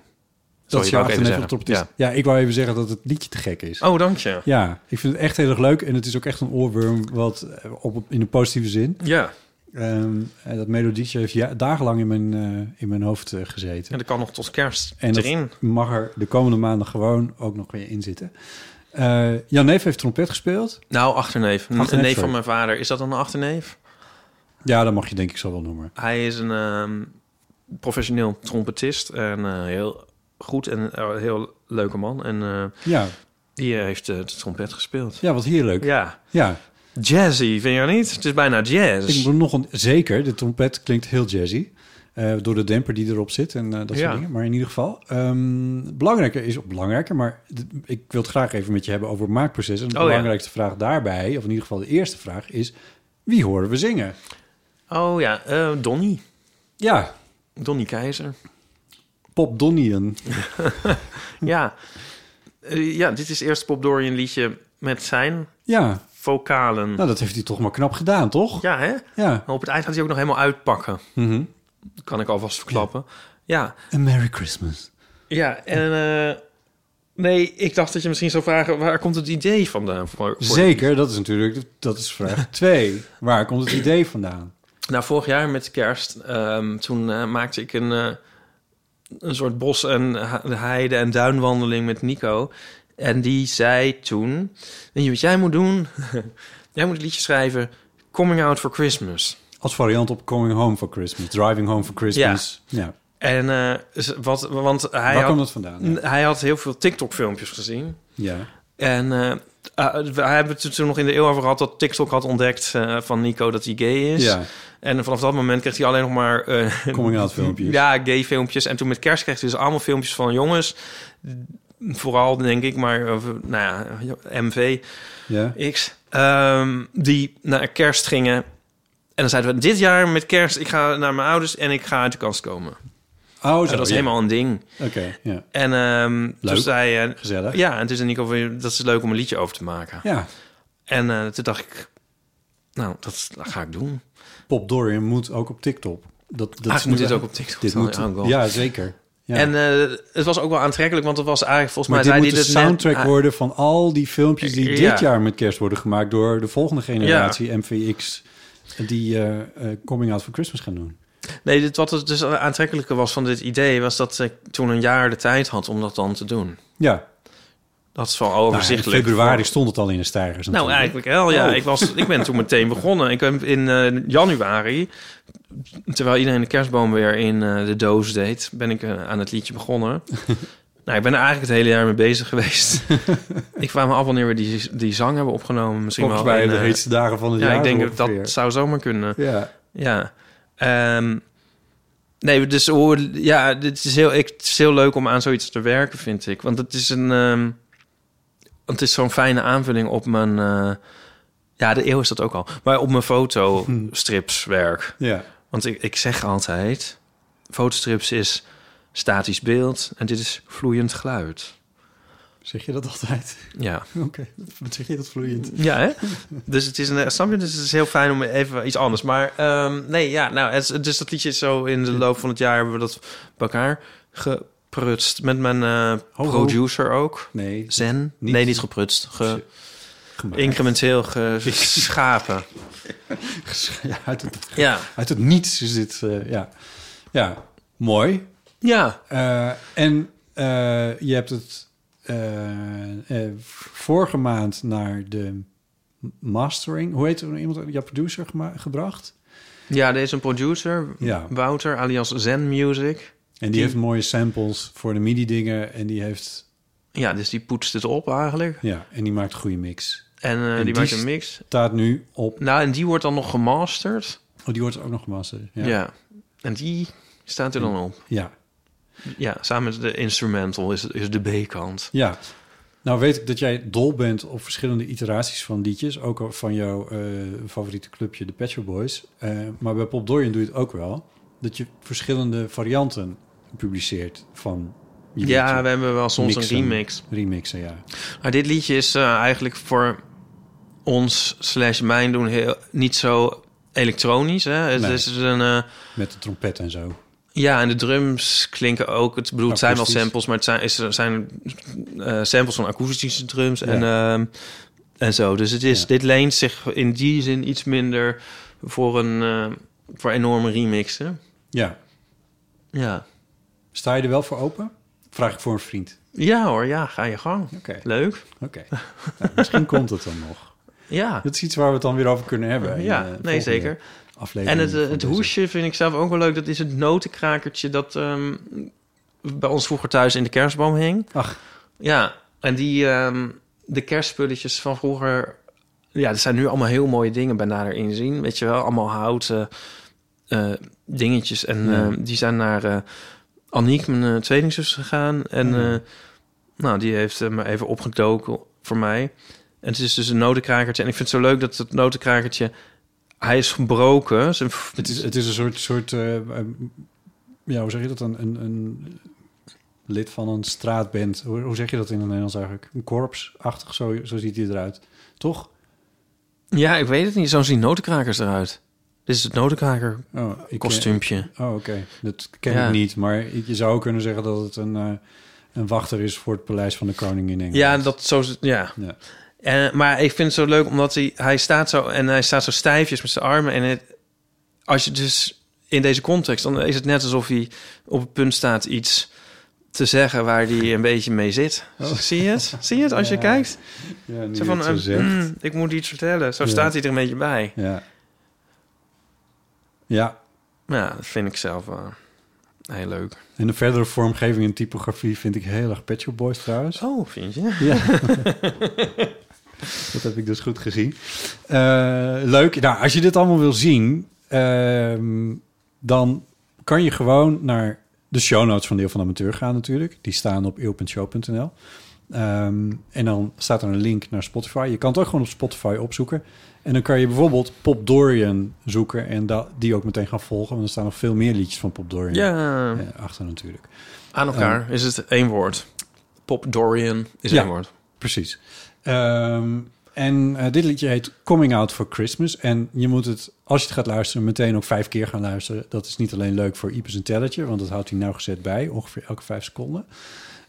Dat is je achterneef op trompetist. Ja. ik wou even zeggen dat het liedje te gek is. Oh, dank je. Ja, ik vind het echt heel erg leuk. En het is ook echt een oorworm wat, op, in een positieve zin. Ja, En dat melodietje heeft ja, dagenlang in mijn, eh, in mijn hoofd eh, gezeten. En dat kan nog tot kerst En dat erin. mag er de komende maanden gewoon ook nog weer in zitten. Eh, Jan Neef heeft trompet gespeeld. Nou, achterneef. Een Achterneef, neef sorry. van mijn vader. Is dat dan een achterneef? Ja, dat mag je denk ik zo wel noemen. Hij is een ehm, professioneel trompetist. En heel goed en heel leuke man. En Ja, die heeft de trompet gespeeld. ja wat heerlijk. Ja. Ja, Jazzy, vind je niet? Het is bijna jazz. ik moet nog een, zeker. De trompet klinkt heel jazzy. eh, door de demper die erop zit en eh, dat Ja. soort dingen. Maar in ieder geval, ehm, belangrijker is belangrijker. Maar ik wil het graag even met je hebben over het maakproces. En de Oh, ja. belangrijkste vraag daarbij, of in ieder geval de eerste vraag, is: wie horen we zingen? Oh ja, eh Donnie. Ja, Donnie Keizer. Pop Donnian. Ja. Ja, dit is eerst Pop Dorian liedje met zijn Ja, vocalen. nou dat heeft hij toch maar knap gedaan, toch? Ja, hè? Ja. Op het eind gaat hij ook nog helemaal uitpakken. Mhm. Kan ik alvast verklappen. Ja, A Merry Christmas. ja. en eh, nee, ik dacht dat je misschien zou vragen... waar komt het idee vandaan? Voor, voor Zeker, dat is natuurlijk dat is vraag twee. Waar komt het idee vandaan? Nou, vorig jaar met kerst, ehm, toen eh, maakte ik een, eh, een soort bos- en heide- en duinwandeling met Nico. En die zei toen, weet je wat jij moet doen? jij moet een liedje schrijven, Coming Out for Christmas. Als variant op Coming Home for Christmas, Driving Home for Christmas. Ja. En z- wat, want hij Waar had, komt het vandaan? Ja. hij had heel veel TikTok-filmpjes gezien. ja. En eh, we hebben het toen nog in de eeuw over gehad dat TikTok had ontdekt van Nico dat hij gay is. Ja. En vanaf dat moment kreeg hij alleen nog maar... eh, Coming out filmpjes. Ja, gay filmpjes. En toen met kerst kreeg hij dus allemaal filmpjes van jongens. Vooral, denk ik, maar eh, nou ja, MV, Ja. X. ehm, die naar kerst gingen. En dan zeiden we, dit jaar met kerst, ik ga naar mijn ouders en ik ga uit de kast komen. Oh, zo. dat ja. helemaal een ding. Oké, ja. En toen Leuk. zei hij... Gezellig. Ja, en toen zei Nico, van, dat is leuk om een liedje over te maken. Ja. En eh, toen dacht ik, nou, dat, dat ga ik doen. Pop Dorian moet ook op TikTok. Dat, dat Ah, is moet dit ook op TikTok Dit moet, ja, zeker. Ja. En eh, het was ook wel aantrekkelijk, want het was eigenlijk volgens maar mij... dit moet de net- soundtrack ah, worden van al die filmpjes die Ja. dit jaar met kerst worden gemaakt door de volgende generatie MVX die eh, eh, Coming Out for Christmas gaan doen. Nee, dit, wat het dus aantrekkelijke was van dit idee... was dat ik toen een jaar de tijd had om dat dan te doen. Ja, Dat is wel nou, in overzichtelijk. februari stond het al in de stijgers. Nou, eigenlijk wel, ja. Oh. Ik, was, ik ben toen meteen begonnen. Ik heb in januari, terwijl iedereen de kerstboom weer in eh, de doos deed... ben ik eh, aan het liedje begonnen. nou, ik ben er eigenlijk het hele jaar mee bezig geweest. ik vraag me af wanneer we die, die zang hebben opgenomen. Misschien Volgens wel in, de eh, heetste dagen van het Ja, jaar. ik denk dat dat zou zomaar kunnen. Ja, Ja. Ehm, nee, dus ja, dit is heel, ik, het is heel leuk om aan zoiets te werken, vind ik. Want het is een, want het is zo'n fijne aanvulling op mijn, ja, de eeuw is dat ook al, maar op mijn fotostripswerk. ja. Want ik, ik zeg altijd, fotostrips is statisch beeld en dit is vloeiend geluid. Zeg je dat altijd? Ja. Oké, wat zeg je dat vloeiend? Ja, hè? Dus het is een, snap je? Dus het is heel fijn om even iets anders. Maar ehm, nee, ja, nou, het, dus dat liedje is zo in de loop van het jaar hebben we dat bij elkaar geprutst met mijn eh, Ho, ho. producer ook. Nee, Zen? Niet- nee, niet geprutst. Ge, gemaakt. incrementeel geschapen. Ja, uit, het, ja. uit het niets is dit, eh, ja. Ja, mooi. Ja. Eh, en eh, je hebt het vorige maand naar de mastering. Hoe heet er iemand? Jouw producer gebracht. Ja, deze is een producer, Ja. Wouter, alias Zen Music. En die Die- heeft mooie samples voor de MIDI-dingen. En die heeft, Ja, dus die poetst het op eigenlijk. ja, en die maakt een goede mix. En, eh, En die, die maakt een mix. Staat nu op. Nou, en die wordt dan nog gemasterd. Oh, die wordt ook nog gemasterd. Ja. Ja. En die staat er dan op. Ja. Ja, samen met de instrumental is, is de B-kant. ja. Nou weet ik dat jij dol bent op verschillende iteraties van liedjes. Ook van jouw eh, favoriete clubje, de Pet Shop Boys. Eh, maar bij Pop Dorian doe je het ook wel. Dat je verschillende varianten publiceert van je Ja, liedje. we hebben wel soms Mixen. een remix. Remixen, ja. Maar dit liedje is eigenlijk voor ons slash mijn doen heel, niet zo elektronisch. Hè? Het Nee. is een... eh, Met de trompet en zo. ja, en de drums klinken ook... Het, bedoel, het zijn wel samples, maar het zijn, is, er zijn eh, samples van akoestische drums Ja. en, ehm, en zo. Dus het is, Ja. dit leent zich in die zin iets minder voor een eh, voor enorme remixen. Ja. Ja. Sta je er wel voor open? Vraag ik voor een vriend. Ja hoor, ja, ga je gang. Leuk. Oké. Nou, misschien komt het dan nog. Ja. Dat is iets waar we het dan weer over kunnen hebben. Ja, eh, nee, zeker. Aflevering En het, eh, het hoesje vind ik zelf ook wel leuk. Dat is het notenkrakertje dat ehm, bij ons vroeger thuis in de kerstboom hing. Ach. Ja, en die, ehm, de kerstspulletjes van vroeger... Ja, er zijn nu allemaal heel mooie dingen bij nader inzien. Weet je wel, allemaal houten eh, dingetjes. En Ja. eh, die zijn naar eh Aniek, mijn tweelingzus, gegaan. En Ja. nou, die heeft me even opgedoken voor mij. En het is dus een notenkrakertje. En ik vind het zo leuk dat het notenkrakertje... Hij is gebroken. Zijn, Het is, het is een soort, soort eh, eh, ja, hoe zeg je dat? Een, een, een lid van een straatband. Hoe, hoe zeg je dat in het Nederlands eigenlijk? Een korpsachtig, zo, zo ziet hij eruit. Toch? Ja, ik weet het niet. Zo zien notenkrakers eruit. Dit is het notenkraker Oh, kostuumpje. Oh, oké. Dat ken Ja. ik niet. Maar je zou ook kunnen zeggen dat het een, eh, een wachter is voor het paleis van de koning in Engeland. Ja, dat zo... Ja. Ja. En, maar ik vind het zo leuk omdat hij... Hij staat zo... En hij staat zo stijfjes met zijn armen. En het, als je dus in deze context... Dan is het net alsof hij op het punt staat iets te zeggen... waar hij een beetje mee zit. Zie je het? Zie je het als je Ja. kijkt? Ja, Zo van, zo eh, zegt. mm, ik moet iets vertellen. Zo Ja. staat hij er een beetje bij. Ja. Ja. Ja, dat vind ik zelf wel heel leuk. En de verdere vormgeving en typografie vind ik heel erg Pet Boys trouwens. Oh, vind je? Ja. dat heb ik dus goed gezien. Eh, leuk. Nou, als je dit allemaal wil zien, ehm, dan kan je gewoon naar de show notes van Deel van de Amateur gaan natuurlijk. Die staan op eeuw.show.nl. Ehm, en dan staat er een link naar Spotify. Je kan het ook gewoon op Spotify opzoeken. En dan kan je bijvoorbeeld Pop Dorian zoeken en da- die ook meteen gaan volgen. Want er staan nog veel meer liedjes van Pop Dorian Ja. eh, achter natuurlijk. Aan elkaar is het één woord. Pop Dorian is Ja. één woord. Precies. Ehm, en eh, dit liedje heet Coming Out for Christmas. En je moet het, als je het gaat luisteren, meteen ook vijf keer gaan luisteren. Dat is niet alleen leuk voor Ipes en Telletje, want dat houdt hij nauwgezet bij, ongeveer elke vijf seconden.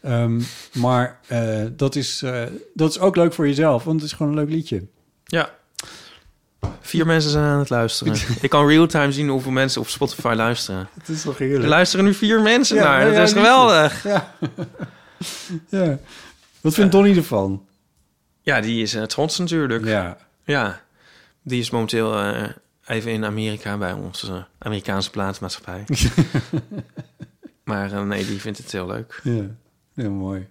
Ehm, maar eh, dat, is, eh, dat is ook leuk voor jezelf, want het is gewoon een leuk liedje. Ja. Vier mensen zijn aan het luisteren. Ik kan real-time zien hoeveel mensen op Spotify luisteren. Het is toch Er heerlijk. luisteren nu vier mensen Ja, naar. ja, Dat ja, is geweldig. Ja. ja. Wat vindt Donnie ervan? Ja, die is uh, trots natuurlijk. Ja. Ja. Die is momenteel eh, even in Amerika bij onze Amerikaanse plaatsmaatschappij. maar eh, nee, die vindt het heel leuk. Ja, heel mooi.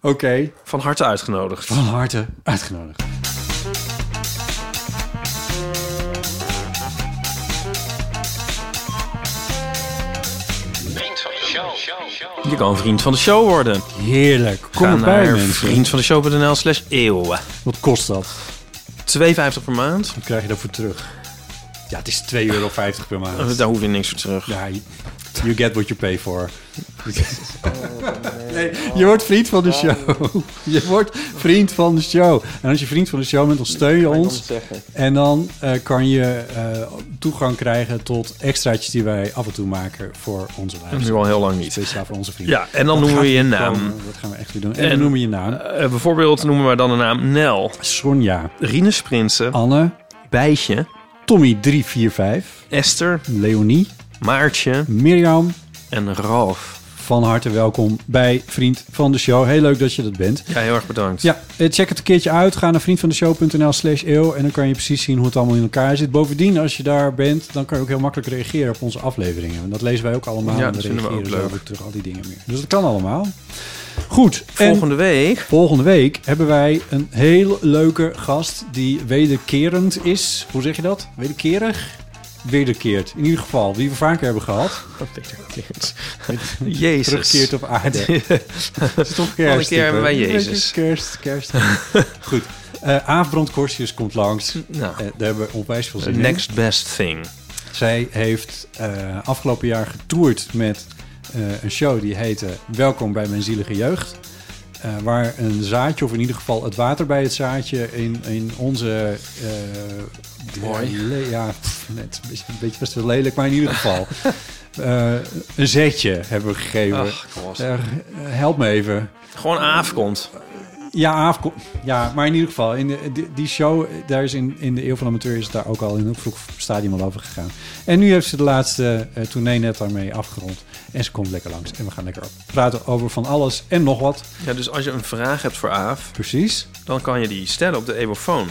Oké. Van harte uitgenodigd. Van harte uitgenodigd. Je kan vriend van de show worden. Heerlijk. Kom Ga erbij, naar mensen. vriendvandeshow.nl slash eeuw. Wat kost dat? 2,50 per maand. Wat krijg je daarvoor terug? Ja, het is 2,50 euro per maand. Daar hoef je niks voor terug. Ja, you get what you pay for. Nee, je wordt vriend van de show. Je wordt vriend van de show. En als je vriend van de show bent, dan steun je ons. En dan eh, kan je eh, toegang krijgen tot extraatjes die wij af en toe maken voor onze luisteraars. Nu al heel lang niet. Speciaal voor onze vrienden. Ja, en dan Dat noemen we je naam. Dat gaan we echt weer doen. En, En- we noemen je naam. Eh, bijvoorbeeld noemen we dan de naam Nel, Sonja, Rinus Prinsen, Anne, Bijtje, Tommy345, Esther, Leonie, Maartje Mirjam. en Ralf. Van harte welkom bij Vriend van de Show. Heel leuk dat je dat bent. Ja, heel erg bedankt. Ja, eh, check het een keertje uit. Ga naar vriendvandeshow.nl slash eeuw. En dan kan je precies zien hoe het allemaal in elkaar zit. Bovendien, als je daar bent, dan kan je ook heel makkelijk reageren op onze afleveringen. En dat lezen wij ook allemaal. Ja, En dat vinden we ook leuk. terug, al die dingen meer. Dus dat kan allemaal. Goed. en Volgende week. volgende week hebben wij een heel leuke gast die wederkerend is. Hoe zeg je dat? Wederkerig? Wederkeerd. In ieder geval, die we vaker hebben gehad. Jezus. Terugkeert op aarde. Het is toch kerst. Een keer hebben wij? Jezus. Kerst, kerst. Goed. Eh Aafbrand Korsius komt langs. Nou, Eh, daar hebben we onwijs veel zin in. next best thing. Zij heeft eh, afgelopen jaar getoerd met een show die heette Welkom bij mijn zielige jeugd. Eh, waar een zaadje, of in ieder geval het water bij het zaadje, in, in onze... eh, Mooi. Ja, le- ja, pff, net een beetje, een beetje best wel lelijk, maar in ieder geval. eh, een zetje hebben we gegeven. Ach, help me even. Gewoon Aaf komt. Ja, Aaf, ko- ja, maar in ieder geval, in de, die, die show, daar is in, in de Eeuw van de Amateur is het daar ook al in een vroeg stadium al over gegaan. En nu heeft ze de laatste uh, tournee net daarmee afgerond. En ze komt lekker langs. En we gaan lekker praten over van alles en nog wat. Ja, dus als je een vraag hebt voor Aaf, Precies. dan kan je die stellen op de Evofoon.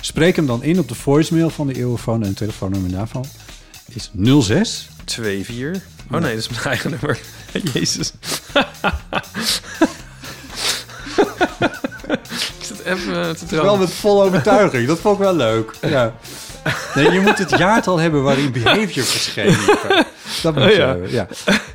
Spreek hem dan in op de voicemail van de Eeuwenfoon en het telefoonnummer daarvan is 06 24. Oh nee, dat is mijn eigen nummer. Jezus. ik zit even te Wel met volle overtuiging. Dat vond ik wel leuk. Ja. Nee, je moet het jaartal hebben waarin Behavior verscheen. Dat moet Oh, je ja. hebben. Ja.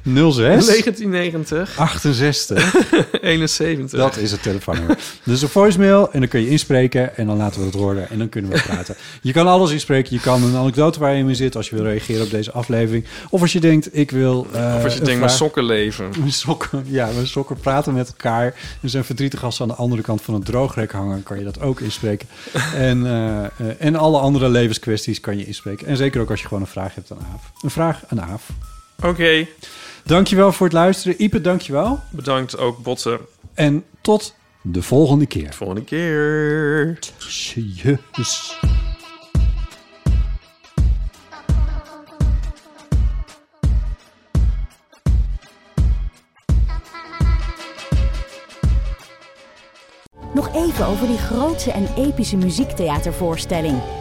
06 1990, 68. 71. Dat is het telefoonnummer. Dus een voicemail en dan kun je inspreken en dan laten we het horen en dan kunnen we praten. Je kan alles inspreken. Je kan een anekdote waar je mee zit als je wil reageren op deze aflevering. Of als je denkt, ik wil... eh, of als je denkt, mijn sokken leven. Mijn sokken, ja, mijn sokken praten met elkaar. Er zijn verdrietig als ze aan de andere kant van het droogrek hangen, kan je dat ook inspreken. En, eh, eh, en alle andere levenskwesties kan je inspreken. En zeker ook als je gewoon een vraag hebt aan Aaf. Een vraag aan Aaf. Oké, Dankjewel voor het luisteren. Ipe, dankjewel. bedankt ook Botten. En tot de volgende keer. Volgende keer. Tjus. Nog even over die grootse en epische muziektheatervoorstelling.